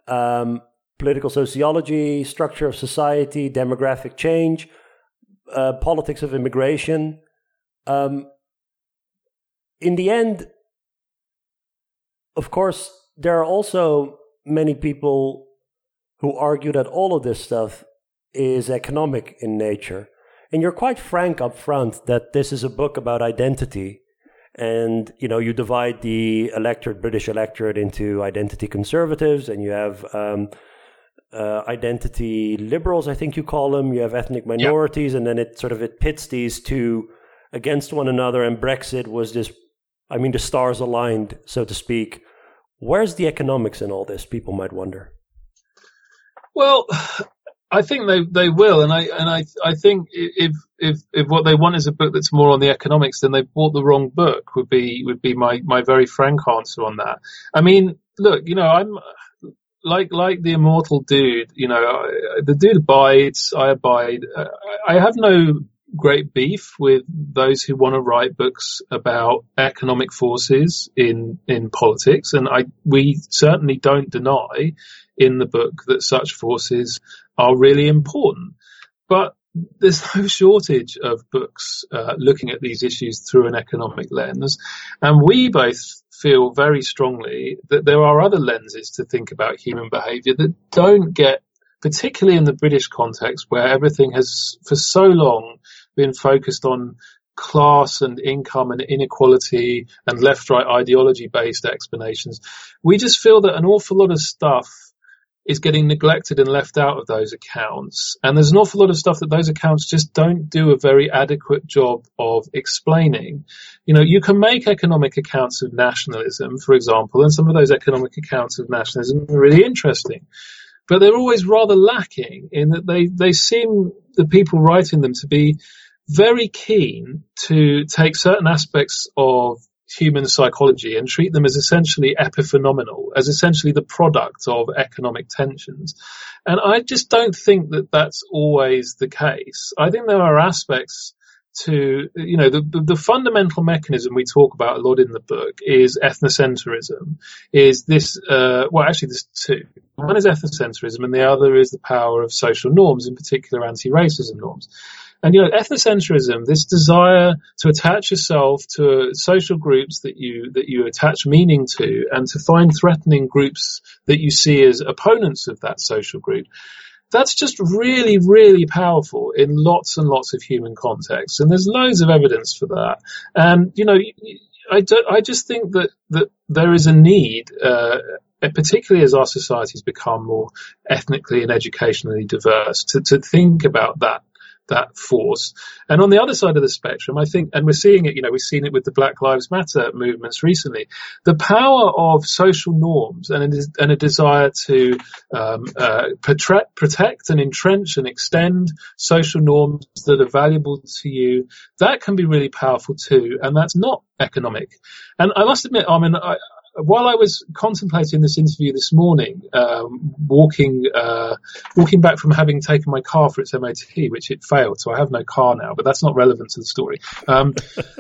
um, political sociology, structure of society, demographic change, uh, politics of immigration. Um, in the end, of course, there are also many people who argue that all of this stuff is economic in nature. And you're quite frank up front that this is a book about identity. And, you know, you divide the electorate, British electorate, into identity conservatives, and you have um, uh, identity liberals, I think you call them. You have ethnic minorities, and then it sort of it pits these two against one another. And Brexit was this, I mean, the stars aligned, so to speak. Where's the economics in all this? People might wonder. Well, I think they, they will, and I and I I think if if if what they want is a book that's more on the economics, then they bought the wrong book. Would be would be my my very frank answer on that. I mean, look, you know, I'm like like the immortal dude, you know, the dude abides, I abide. Uh, I have no great beef with those who want to write books about economic forces in in politics, and I we certainly don't deny in the book that such forces are really important. But there's no shortage of books uh, looking at these issues through an economic lens, and we both feel very strongly that there are other lenses to think about human behaviour that don't get, particularly in the British context, where everything has for so long been focused on class and income and inequality and left right ideology based explanations. We just feel that an awful lot of stuff is getting neglected and left out of those accounts. And there's an awful lot of stuff that those accounts just don't do a very adequate job of explaining. You know, you can make economic accounts of nationalism, for example, and some of those economic accounts of nationalism are really interesting. But they're always rather lacking in that they, they seem, the people writing them, to be very keen to take certain aspects of human psychology and treat them as essentially epiphenomenal, as essentially the product of economic tensions. And I just don't think that that's always the case. I think there are aspects to, you know, the, the, the fundamental mechanism we talk about a lot in the book is ethnocentrism, is this, uh, well, actually there's two. One is ethnocentrism and the other is the power of social norms, in particular anti-racism norms. And you know, ethnocentrism, this desire to attach yourself to social groups that you that you attach meaning to, and to find threatening groups that you see as opponents of that social group, that's just really, really powerful in lots and lots of human contexts. And there's loads of evidence for that. And you know, I, do, I just think that that there is a need. Uh, particularly as our societies become more ethnically and educationally diverse, to, to think about that that force. And on the other side of the spectrum, I think, and we're seeing it, you know, we've seen it with the Black Lives Matter movements recently, the power of social norms and a, and a desire to um, uh, protect, protect and entrench and extend social norms that are valuable to you, that can be really powerful too. And that's not economic. And I must admit, I mean, I, while I was contemplating this interview this morning, um, walking uh, walking back from having taken my car for its MOT, which it failed, so I have no car now. But that's not relevant to the story. Um,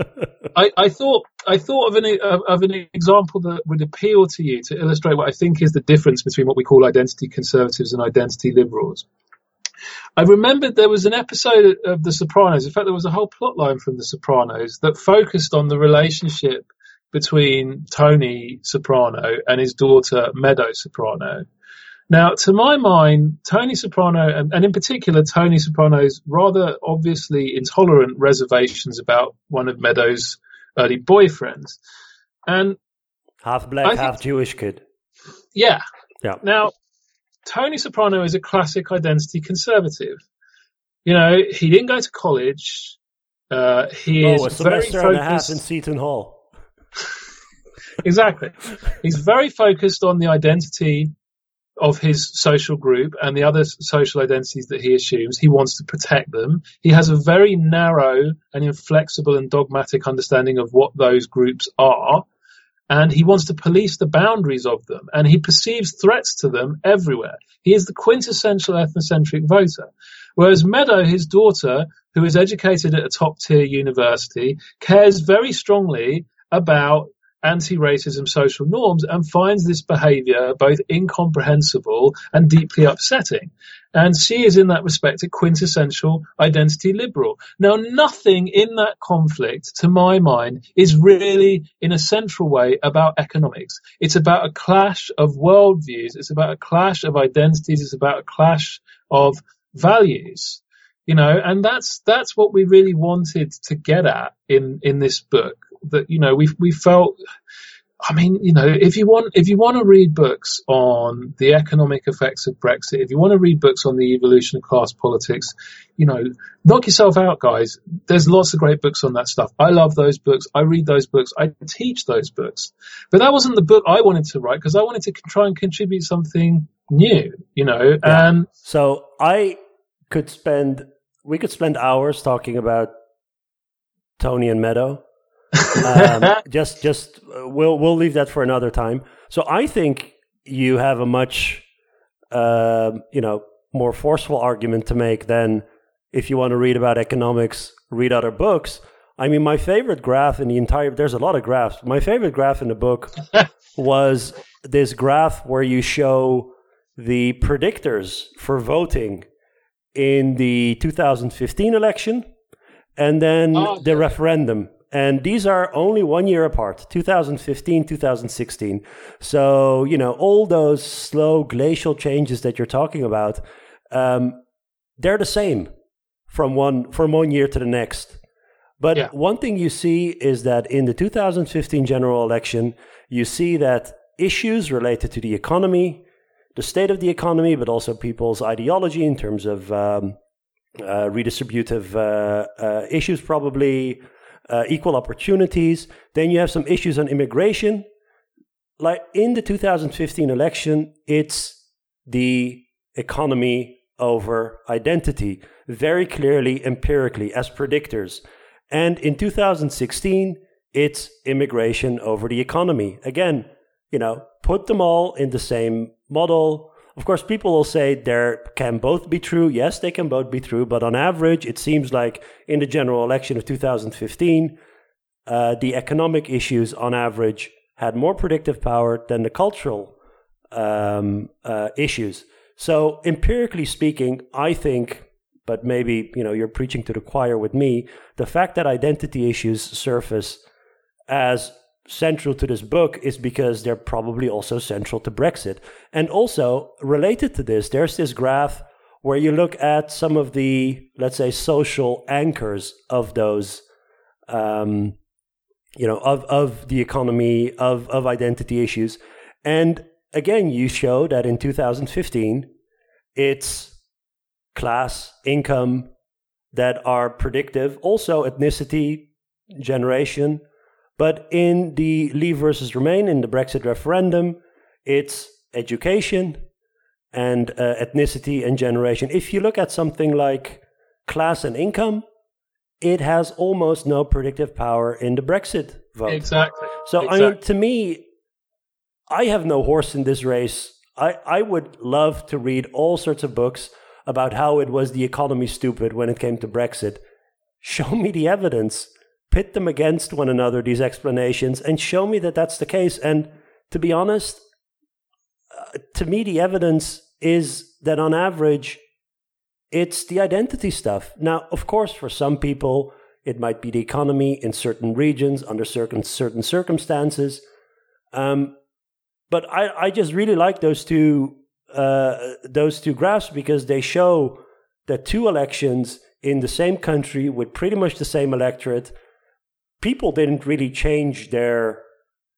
I, I, thought I thought of an of an example that would appeal to you to illustrate what I think is the difference between what we call identity conservatives and identity liberals. I remembered there was an episode of The Sopranos. In fact, there was a whole plot line from The Sopranos that focused on the relationship between Tony Soprano and his daughter Meadow Soprano. Now, to my mind, Tony Soprano, and, and, in particular Tony Soprano's rather obviously intolerant reservations about one of Meadow's early boyfriends, and half black, half Jewish kid. Yeah. Yeah. Now, Tony Soprano is a classic identity conservative. You know, he didn't go to college. Uh, he oh, is a semester and a half in Seton Hall exactly. He's very focused on the identity of his social group and the other social identities that he assumes. He wants to protect them. He has a very narrow and inflexible and dogmatic understanding of what those groups are. And he wants to police the boundaries of them. And he perceives threats to them everywhere. He is the quintessential ethnocentric voter. Whereas Meadow, his daughter, who is educated at a top tier university, cares very strongly about anti-racism social norms and finds this behavior both incomprehensible and deeply upsetting. And she is in that respect a quintessential identity liberal. Now nothing in that conflict, to my mind, is really in a central way about economics. It's about a clash of worldviews. It's about a clash of identities. It's about a clash of values you know and that's that's what we really wanted to get at in in this book that you know we we felt. I mean, you know, if you want if you want to read books on the economic effects of Brexit, if you want to read books on the evolution of class politics, you know, knock yourself out, guys. There's lots of great books on that stuff. I love those books. I read those books. I teach those books. But that wasn't the book I wanted to write because I wanted to try and contribute something new, you know. Yeah. And so I could spend we could spend hours talking about Tony and Meadow um, just, just uh, we'll we'll leave that for another time. So I think you have a much, uh, you know, more forceful argument to make than if you want to read about economics, read other books. I mean, my favorite graph in the entire there's a lot of graphs. My favorite graph in the book was this graph where you show the predictors for voting in the 2015 election and then Oh, the referendum. And these are only one year apart 2015, 2016. So, you know, all those slow glacial changes that you're talking about, um, they're the same from one, from one year to the next. But Yeah. one thing you see is that in the 2015 general election, you see that issues related to the economy, the state of the economy, but also people's ideology in terms of um, uh, redistributive uh, uh, issues, probably uh, equal opportunities. Then you have some issues on immigration. Like in the 2015 election, it's the economy over identity, very clearly empirically as predictors. And in 2016, it's immigration over the economy. Again, you know, put them all in the same model. Of course, people will say there can both be true. Yes, they can both be true. But on average, it seems like in the general election of 2015, uh, the economic issues on average had more predictive power than the cultural um, uh, issues. So empirically speaking, I think, but maybe you know you're preaching to the choir with me. The fact that identity issues surface as central to this book is because they're probably also central to Brexit. And also related to this, there's this graph where you look at some of the, let's say, social anchors of those, um, you know, of, of the economy, of, of identity issues. And again, you show that in 2015, it's class, income that are predictive, also ethnicity, generation. But in the Leave versus Remain, in the Brexit referendum, it's education and uh, ethnicity and generation. If you look at something like class and income, it has almost no predictive power in the Brexit vote. Exactly. So, I mean, to me, I have no horse in this race. I, I would love to read all sorts of books about how it was the economy stupid when it came to Brexit. Show me the evidence, pit them against one another, these explanations, and show me that that's the case. And to be honest, uh, to me, the evidence is that on average, it's the identity stuff. Now, of course, for some people, it might be the economy in certain regions under certain certain circumstances. Um, but I, I just really like those two uh, those two graphs because they show that two elections in the same country with pretty much the same electorate, people didn't really change their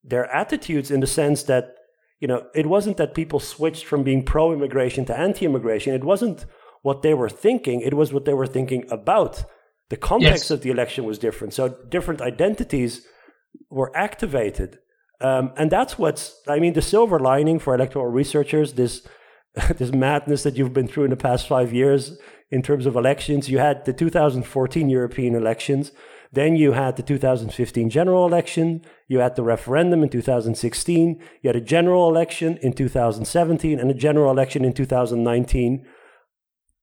their attitudes in the sense that you know it wasn't that people switched from being pro immigration to anti immigration. It wasn't what they were thinking. It was what they were thinking about. The context Yes. of the election was different. So different identities were activated. Um, and that's what's, I mean, the silver lining for electoral researchers, this, this madness that you've been through in the past five years in terms of elections. You had the 2014 European elections. Then you had the 2015 general election. You had the referendum in 2016. You had a general election in 2017 and a general election in 2019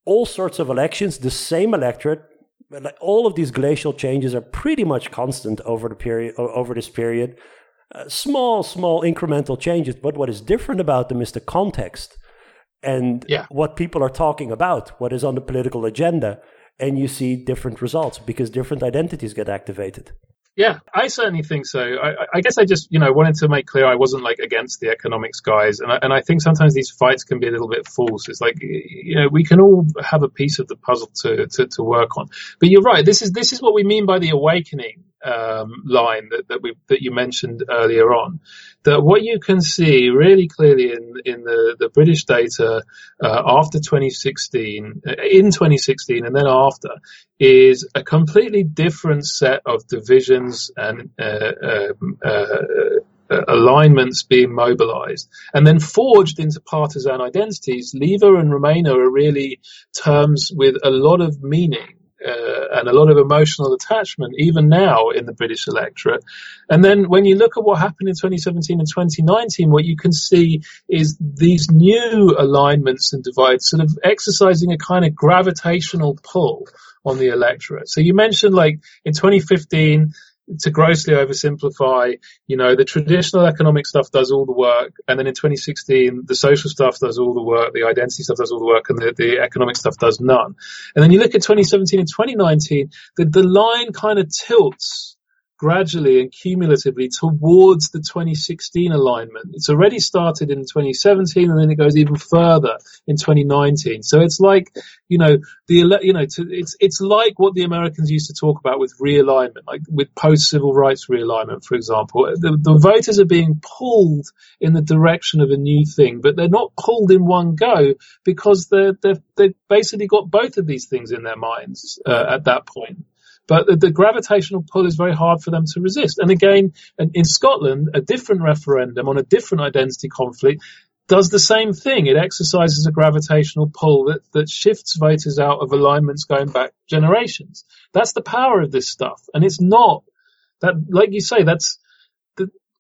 all sorts of elections, the same electorate. like all of these glacial changes are pretty much constant over the period over this period. Uh, small, small incremental changes, but what is different about them is the context and Yeah. what people are talking about, what is on the political agenda, and you see different results because different identities get activated. Yeah, I certainly think so. I, I- guess I just, you know, wanted to make clear I wasn't like against the economics guys, and I, and I think sometimes these fights can be a little bit false. It's like, you know, we can all have a piece of the puzzle to to, to work on. But you're right. This is this is what we mean by the awakening um, line that that we that you mentioned earlier on. That what you can see really clearly in in the the British data uh, after 2016, uh, in 2016, and then after is a completely different set of divisions and uh, um, uh, uh, alignments being mobilized and then forged into partisan identities. Leaver and Remainer are really terms with a lot of meaning. Uh, and a lot of emotional attachment, even now in the British electorate. And then when you look at what happened in 2017 and 2019, what you can see is these new alignments and divides sort of exercising a kind of gravitational pull on the electorate. So you mentioned like in 2015, to grossly oversimplify, you know, the traditional economic stuff does all the work, and then in 2016, the social stuff does all the work, the identity stuff does all the work, and the, the economic stuff does none. And then you look at 2017 and 2019, the, the line kind of tilts gradually and cumulatively towards the 2016 alignment. It's already started in 2017 and then it goes even further in 2019. So it's like, you know, the, you know, to, it's, it's like what the Americans used to talk about with realignment, like with post-civil rights realignment, for example. The, the voters are being pulled in the direction of a new thing, but they're not pulled in one go because they're, they've, they've basically got both of these things in their minds uh, at that point. But the, the, gravitational pull is very hard for them to resist. And again, in Scotland, a different referendum on a different identity conflict does the same thing. It exercises a gravitational pull that, that shifts voters out of alignments going back generations. That's the power of this stuff. And it's not that, like you say, that's,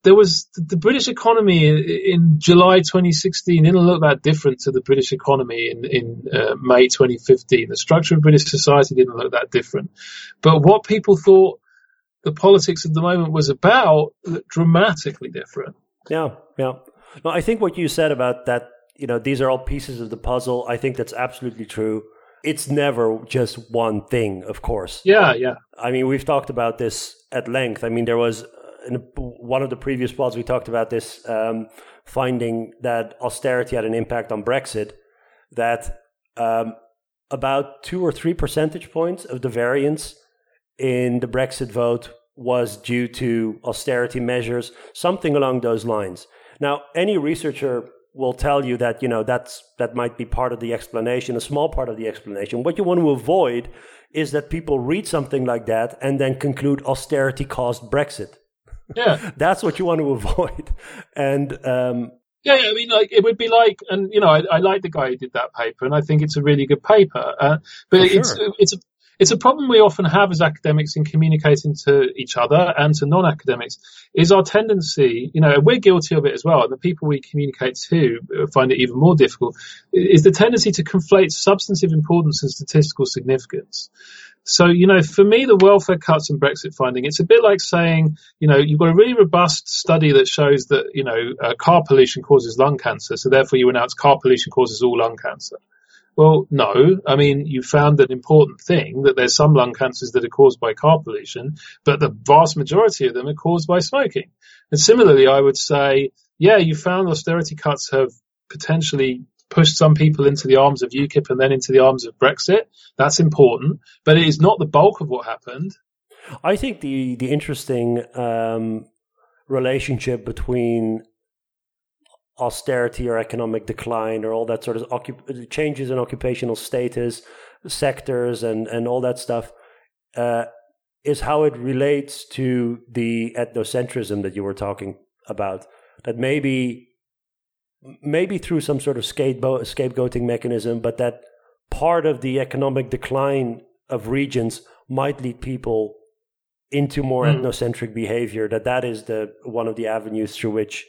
there was the British economy in July 2016 didn't look that different to the British economy in, in uh, May 2015. The structure of British society didn't look that different. But what people thought the politics of the moment was about looked dramatically different. Yeah, yeah. No, I think what you said about that, you know, these are all pieces of the puzzle. I think that's absolutely true. It's never just one thing, of course. Yeah, yeah. I mean, we've talked about this at length. I mean, there was in one of the previous pods, we talked about this um, finding that austerity had an impact on Brexit, that um, about two or three percentage points of the variance in the Brexit vote was due to austerity measures, something along those lines. Now, any researcher will tell you that you know that's that might be part of the explanation, a small part of the explanation. What you want to avoid is that people read something like that and then conclude austerity caused Brexit. Yeah, that's what you want to avoid. And um, yeah, I mean, like it would be like, and you know, I, I like the guy who did that paper, and I think it's a really good paper. Uh, but it's sure. it's a it's a problem we often have as academics in communicating to each other and to non-academics is our tendency, you know, we're guilty of it as well, and the people we communicate to find it even more difficult, is the tendency to conflate substantive importance and statistical significance. So, you know, for me, the welfare cuts and Brexit finding, it's a bit like saying, you know, you've got a really robust study that shows that, you know, uh, car pollution causes lung cancer. So therefore you announce car pollution causes all lung cancer. Well, no. I mean, you found an important thing that there's some lung cancers that are caused by car pollution, but the vast majority of them are caused by smoking. And similarly, I would say, yeah, you found austerity cuts have potentially pushed some people into the arms of UKIP and then into the arms of Brexit. That's important, but it is not the bulk of what happened. I think the the interesting um, relationship between austerity or economic decline or all that sort of occup- changes in occupational status, sectors, and and all that stuff. Uh, is how it relates to the ethnocentrism that you were talking about. That maybe maybe through some sort of scapegoat, scapegoating mechanism, but that part of the economic decline of regions might lead people into more mm. ethnocentric behavior. That that is the one of the avenues through which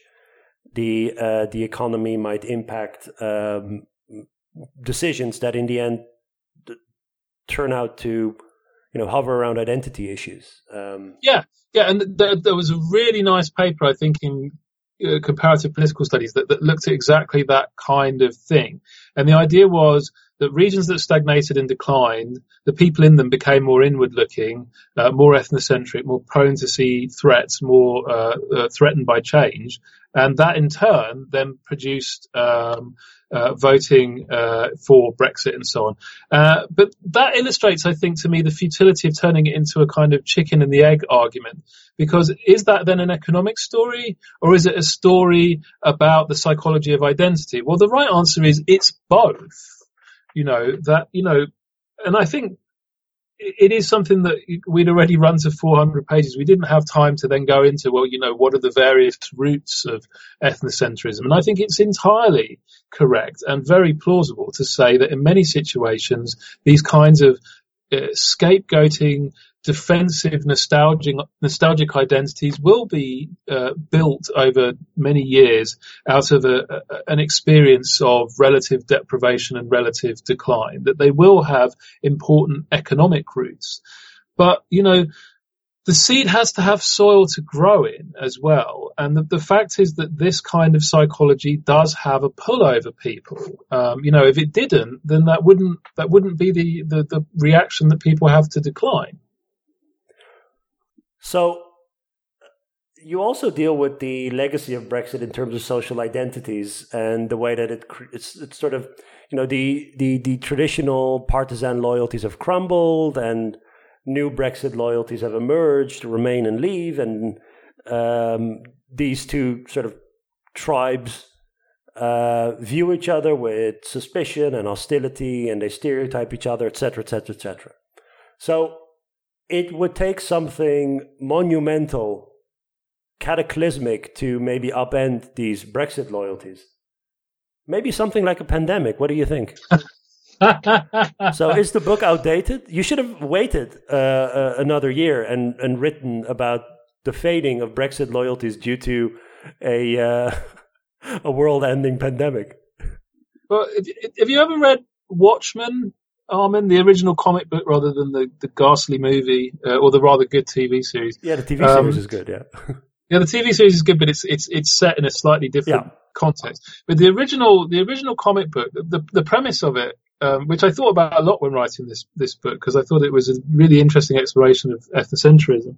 the uh, the economy might impact um, decisions that in the end turn out to you know hover around identity issues. Um, yeah, yeah, and th- there was a really nice paper I think in uh, comparative political studies that, that looked at exactly that kind of thing. And the idea was that regions that stagnated and declined, the people in them became more inward looking, uh, more ethnocentric, more prone to see threats, more uh, uh, threatened by change. And that in turn then produced um, uh, voting uh, for Brexit and so on. Uh, but that illustrates, I think, to me, the futility of turning it into a kind of chicken and the egg argument. Because is that then an economic story, or is it a story about the psychology of identity? Well, the right answer is it's both. You know that you know, and I think it is something that we'd already run to 400 pages. We didn't have time to then go into, well, you know, what are the various roots of ethnocentrism? And I think it's entirely correct and very plausible to say that in many situations, these kinds of uh, scapegoating, defensive, nostalgic, nostalgic identities will be uh, built over many years out of a, a, an experience of relative deprivation and relative decline. That they will have important economic roots, but you know. the seed has to have soil to grow in as well. And the, the fact is that this kind of psychology does have a pull over people. Um, you know, if it didn't, then that wouldn't that wouldn't be the, the, the reaction that people have to decline. So you also deal with the legacy of Brexit in terms of social identities and the way that it it's, it's sort of you know the the the traditional partisan loyalties have crumbled and new Brexit loyalties have emerged, remain and leave, and um, these two sort of tribes uh, view each other with suspicion and hostility, and they stereotype each other, etc., etc., etc. So it would take something monumental, cataclysmic to maybe upend these Brexit loyalties. Maybe something like a pandemic. What do you think? so is the book outdated? You should have waited uh, uh, another year and, and written about the fading of Brexit loyalties due to a uh, a world-ending pandemic. Well, have you ever read Watchmen, Armin, the original comic book rather than the, the ghastly movie uh, or the rather good TV series? Yeah, the TV um, series is good. Yeah. yeah, the TV series is good, but it's it's it's set in a slightly different yeah. context. But the original the original comic book, the the premise of it um, which I thought about a lot when writing this this book because I thought it was a really interesting exploration of ethnocentrism.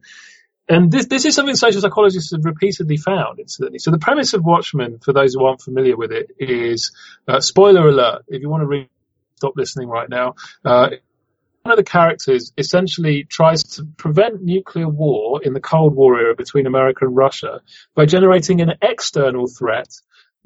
And this this is something social psychologists have repeatedly found, incidentally. So the premise of Watchmen, for those who aren't familiar with it, is uh, spoiler alert. If you want to read, stop listening right now. Uh, one of the characters essentially tries to prevent nuclear war in the Cold War era between America and Russia by generating an external threat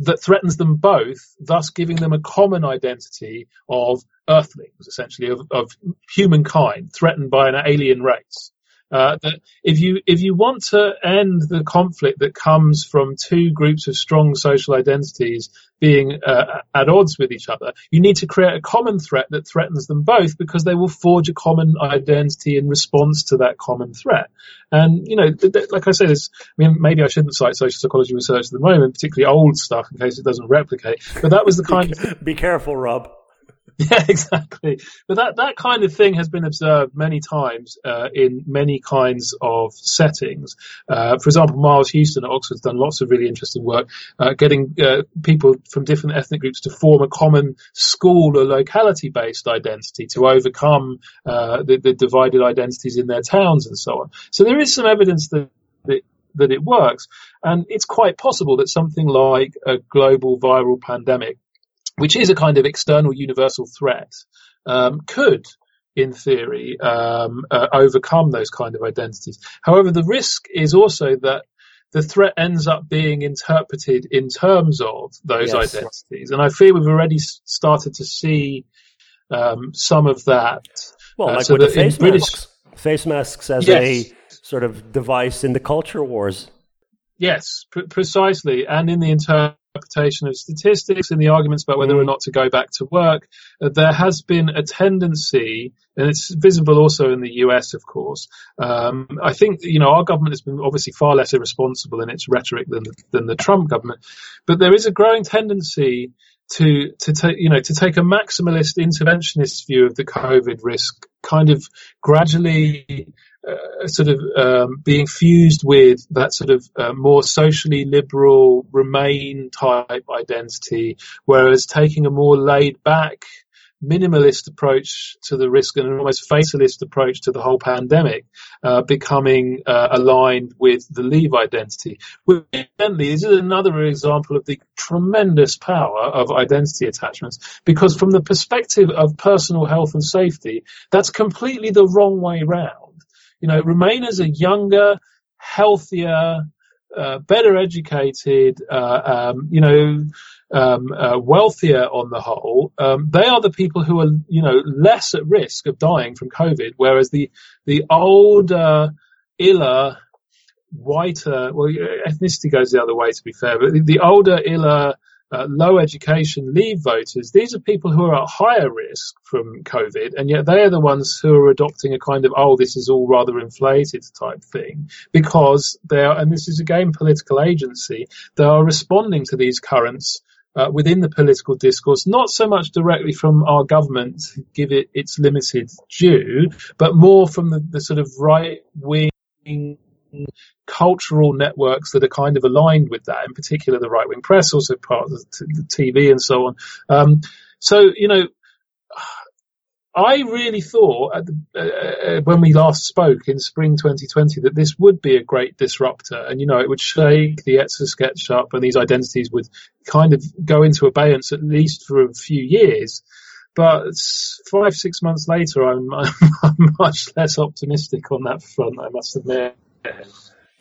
that threatens them both, thus giving them a common identity of earthlings, essentially, of, of humankind threatened by an alien race. Uh, that if you if you want to end the conflict that comes from two groups of strong social identities being uh, at odds with each other, you need to create a common threat that threatens them both because they will forge a common identity in response to that common threat. And you know, th- th- like I said, I mean, maybe I shouldn't cite social psychology research at the moment, particularly old stuff, in case it doesn't replicate. But that was the kind of be careful, Rob. Yeah, exactly. But that, that kind of thing has been observed many times uh, in many kinds of settings. Uh, for example, Miles Hewstone at Oxford's done lots of really interesting work uh, getting uh, people from different ethnic groups to form a common school or locality-based identity to overcome uh, the, the, divided identities in their towns and so on. So there is some evidence that, that that it works. And it's quite possible that something like a global viral pandemic which is a kind of external universal threat, um, could, in theory, um, uh, overcome those kind of identities. However, the risk is also that the threat ends up being interpreted in terms of those yes. identities, and I fear we've already started to see um, some of that. Well, uh, like so with the face British... masks, face masks as yes. a sort of device in the culture wars. Yes, pr- precisely, and in the inter interpretation of statistics and the arguments about whether or mm. not to go back to work, uh, there has been a tendency, and it's visible also in the US, of course. Um, I think you know our government has been obviously far less irresponsible in its rhetoric than than the Trump government, but there is a growing tendency to to take you know to take a maximalist interventionist view of the COVID risk, kind of gradually uh, sort of um, being fused with that sort of uh, more socially liberal Remain type identity, whereas taking a more laid back minimalist approach to the risk and an almost fatalist approach to the whole pandemic, uh, becoming uh, aligned with the Leave identity. This is another example of the tremendous power of identity attachments, because from the perspective of personal health and safety, that's completely the wrong way round. You know, Remainers are younger, healthier, uh, better educated, uh, um, you know, um, uh, wealthier on the whole. Um, they are the people who are, you know, less at risk of dying from COVID, whereas the the older, iller, whiter, well, ethnicity goes the other way to be fair, but the, the older, iller, uh, low education leave voters, these are people who are at higher risk from COVID, and yet they are the ones who are adopting a kind of, oh, this is all rather inflated type thing, because they are, and this is again political agency, they are responding to these currents uh, within the political discourse, not so much directly from our government, give it its limited due, but more from the, the sort of right wing cultural networks that are kind of aligned with that, in particular the right wing press, also part of the TV and so on. Um, so, you know, I really thought the, uh, uh, when we last spoke in spring 2020 that this would be a great disruptor and, you know, it would shake the Etch A Sketch up and these identities would kind of go into abeyance at least for a few years. But five, six months later, I'm, I'm much less optimistic on that front, I must admit.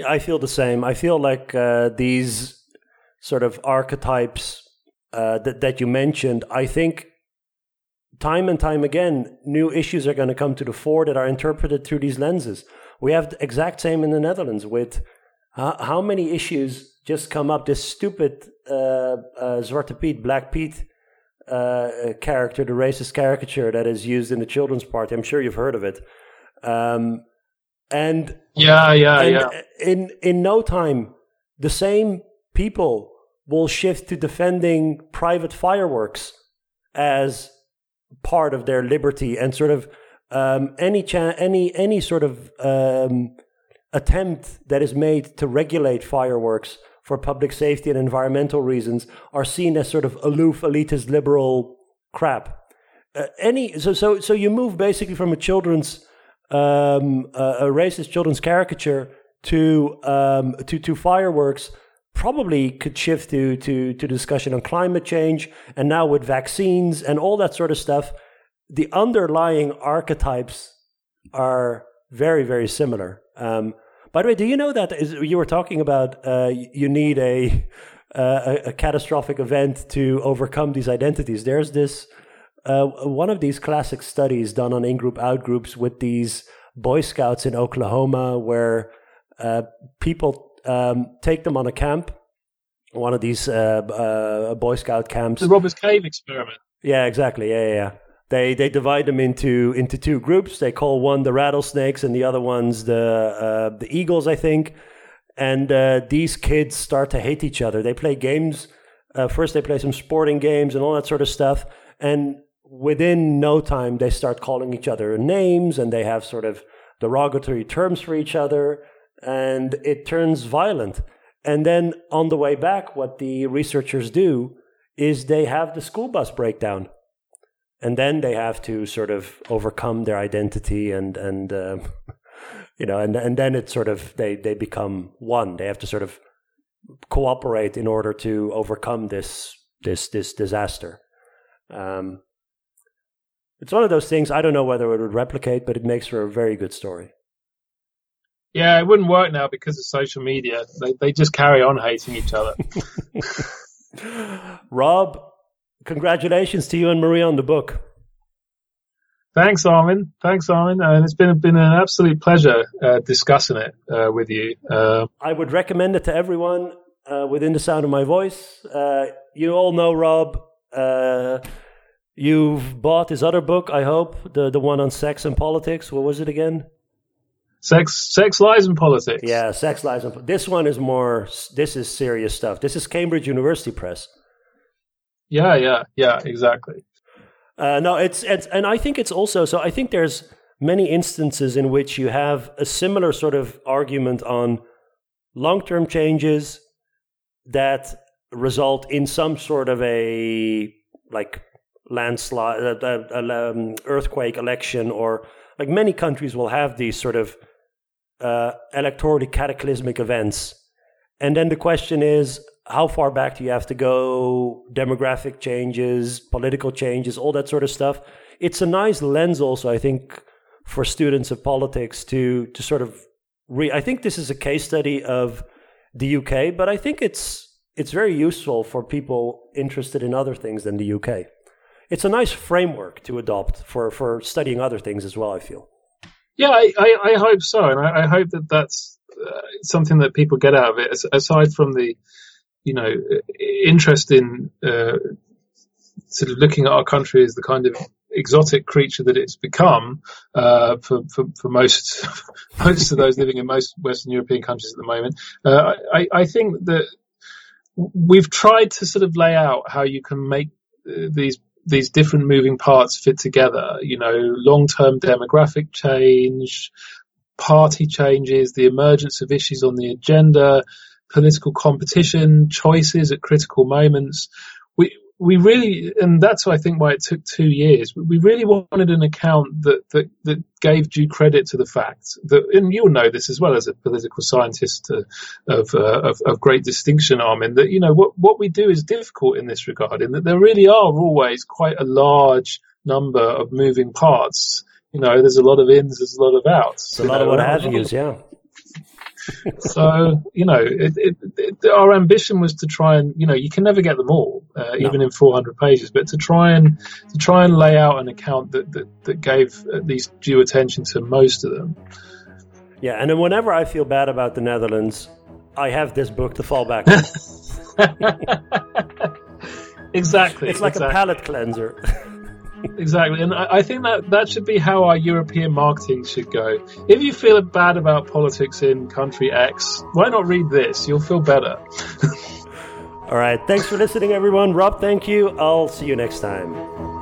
I feel the same. I feel like uh, these sort of archetypes uh, that, that you mentioned, I think time and time again, new issues are going to come to the fore that are interpreted through these lenses. We have the exact same in the Netherlands with uh, how many issues just come up. This stupid uh, uh, Zwarte Piet, Black Pete uh, character, the racist caricature that is used in the children's party. I'm sure you've heard of it. Um, and yeah, yeah, and yeah. In in no time, the same people will shift to defending private fireworks as part of their liberty and sort of um, any cha- any any sort of um, attempt that is made to regulate fireworks for public safety and environmental reasons are seen as sort of aloof, elitist, liberal crap. Uh, any so so so you move basically from a children's um, uh, a racist children's caricature to um, to to fireworks probably could shift to, to, to discussion on climate change and now with vaccines and all that sort of stuff, the underlying archetypes are very, very similar. Um, by the way, do you know that is, you were talking about uh, you need a, uh, a, a, catastrophic event to overcome these identities? There's this uh, one of these classic studies done on in-group out-groups with these Boy Scouts in Oklahoma, where uh, people um, take them on a camp, one of these uh, uh, Boy Scout camps. The Robbers Cave experiment. Yeah, exactly. Yeah, yeah, yeah. They they divide them into into two groups. They call one the rattlesnakes and the other ones the uh, the eagles, I think. And uh, these kids start to hate each other. They play games. Uh, first, they play some sporting games and all that sort of stuff. And within no time, they start calling each other names and they have sort of derogatory terms for each other and it turns violent. And then on the way back, what the researchers do is they have the school bus breakdown. And then they have to sort of overcome their identity and, and uh, you know, and, and then it's sort of, they, they become one. They have to sort of cooperate in order to overcome this, this, this disaster. Um, it's one of those things, I don't know whether it would replicate, but it makes for a very good story. Yeah, it wouldn't work now because of social media. They they just carry on hating each other. Rob, congratulations to you and Maria on the book. Thanks, Armin. Thanks, Armin. And it's been been an absolute pleasure uh, discussing it uh, with you. Uh, I would recommend it to everyone uh, within the sound of my voice. Uh, you all know Rob. You've bought his other book, I hope, the the one on sex and politics. What was it again? Sex, sex, lies, and politics. Yeah, sex, lies, and this one is more. This is serious stuff. This is Cambridge University Press. Yeah, yeah, yeah, exactly. Uh, no, it's it's, and I think it's also so. I think there's many instances in which you have a similar sort of argument on long-term changes that result in some sort of a like landslide, uh, uh, um, earthquake, election, or like many countries will have these sort of uh, electorally cataclysmic events. And then the question is, how far back do you have to go? Demographic changes, political changes, all that sort of stuff. It's a nice lens, also, I think, for students of politics to to sort of re. I think this is a case study of the UK, but I think it's it's very useful for people interested in other things than the UK. It's a nice framework to adopt for for studying other things as well. I feel. Yeah, I, I, I hope so, and I, I hope that that's uh, something that people get out of it. Aside from the, you know, interest in uh, sort of looking at our country as the kind of exotic creature that it's become uh, for, for, for most most of those living in most Western European countries at the moment. Uh, I, I think that we've tried to sort of lay out how you can make uh, these these different moving parts fit together. You know, long-term demographic change, party changes, the emergence of issues on the agenda, political competition, choices at critical moments. We, we really, and that's I think why it took two years. We really wanted an account that that, that gave due credit to the fact that, and you'll know this as well as a political scientist uh, of, uh, of, of great distinction, Armin. That you know what what we do is difficult in this regard, in that there really are always quite a large number of moving parts. You know, there's a lot of ins, there's a lot of outs. It's a lot know, of what have yous, yeah so you know, it, it, it, our ambition was to try and you know you can never get them all, uh, no. even in 400 pages, but to try and to try and lay out an account that that, that gave at least due attention to most of them. Yeah, and then whenever I feel bad about the Netherlands, I have this book to fall back on. exactly. It's like exactly. a palate cleanser. exactly, and I, think that that should be how our European marketing should go. If you feel bad about politics in country X, why not read this? You'll feel better. All right, thanks for listening, everyone. Rob, thank you. I'll see you next time.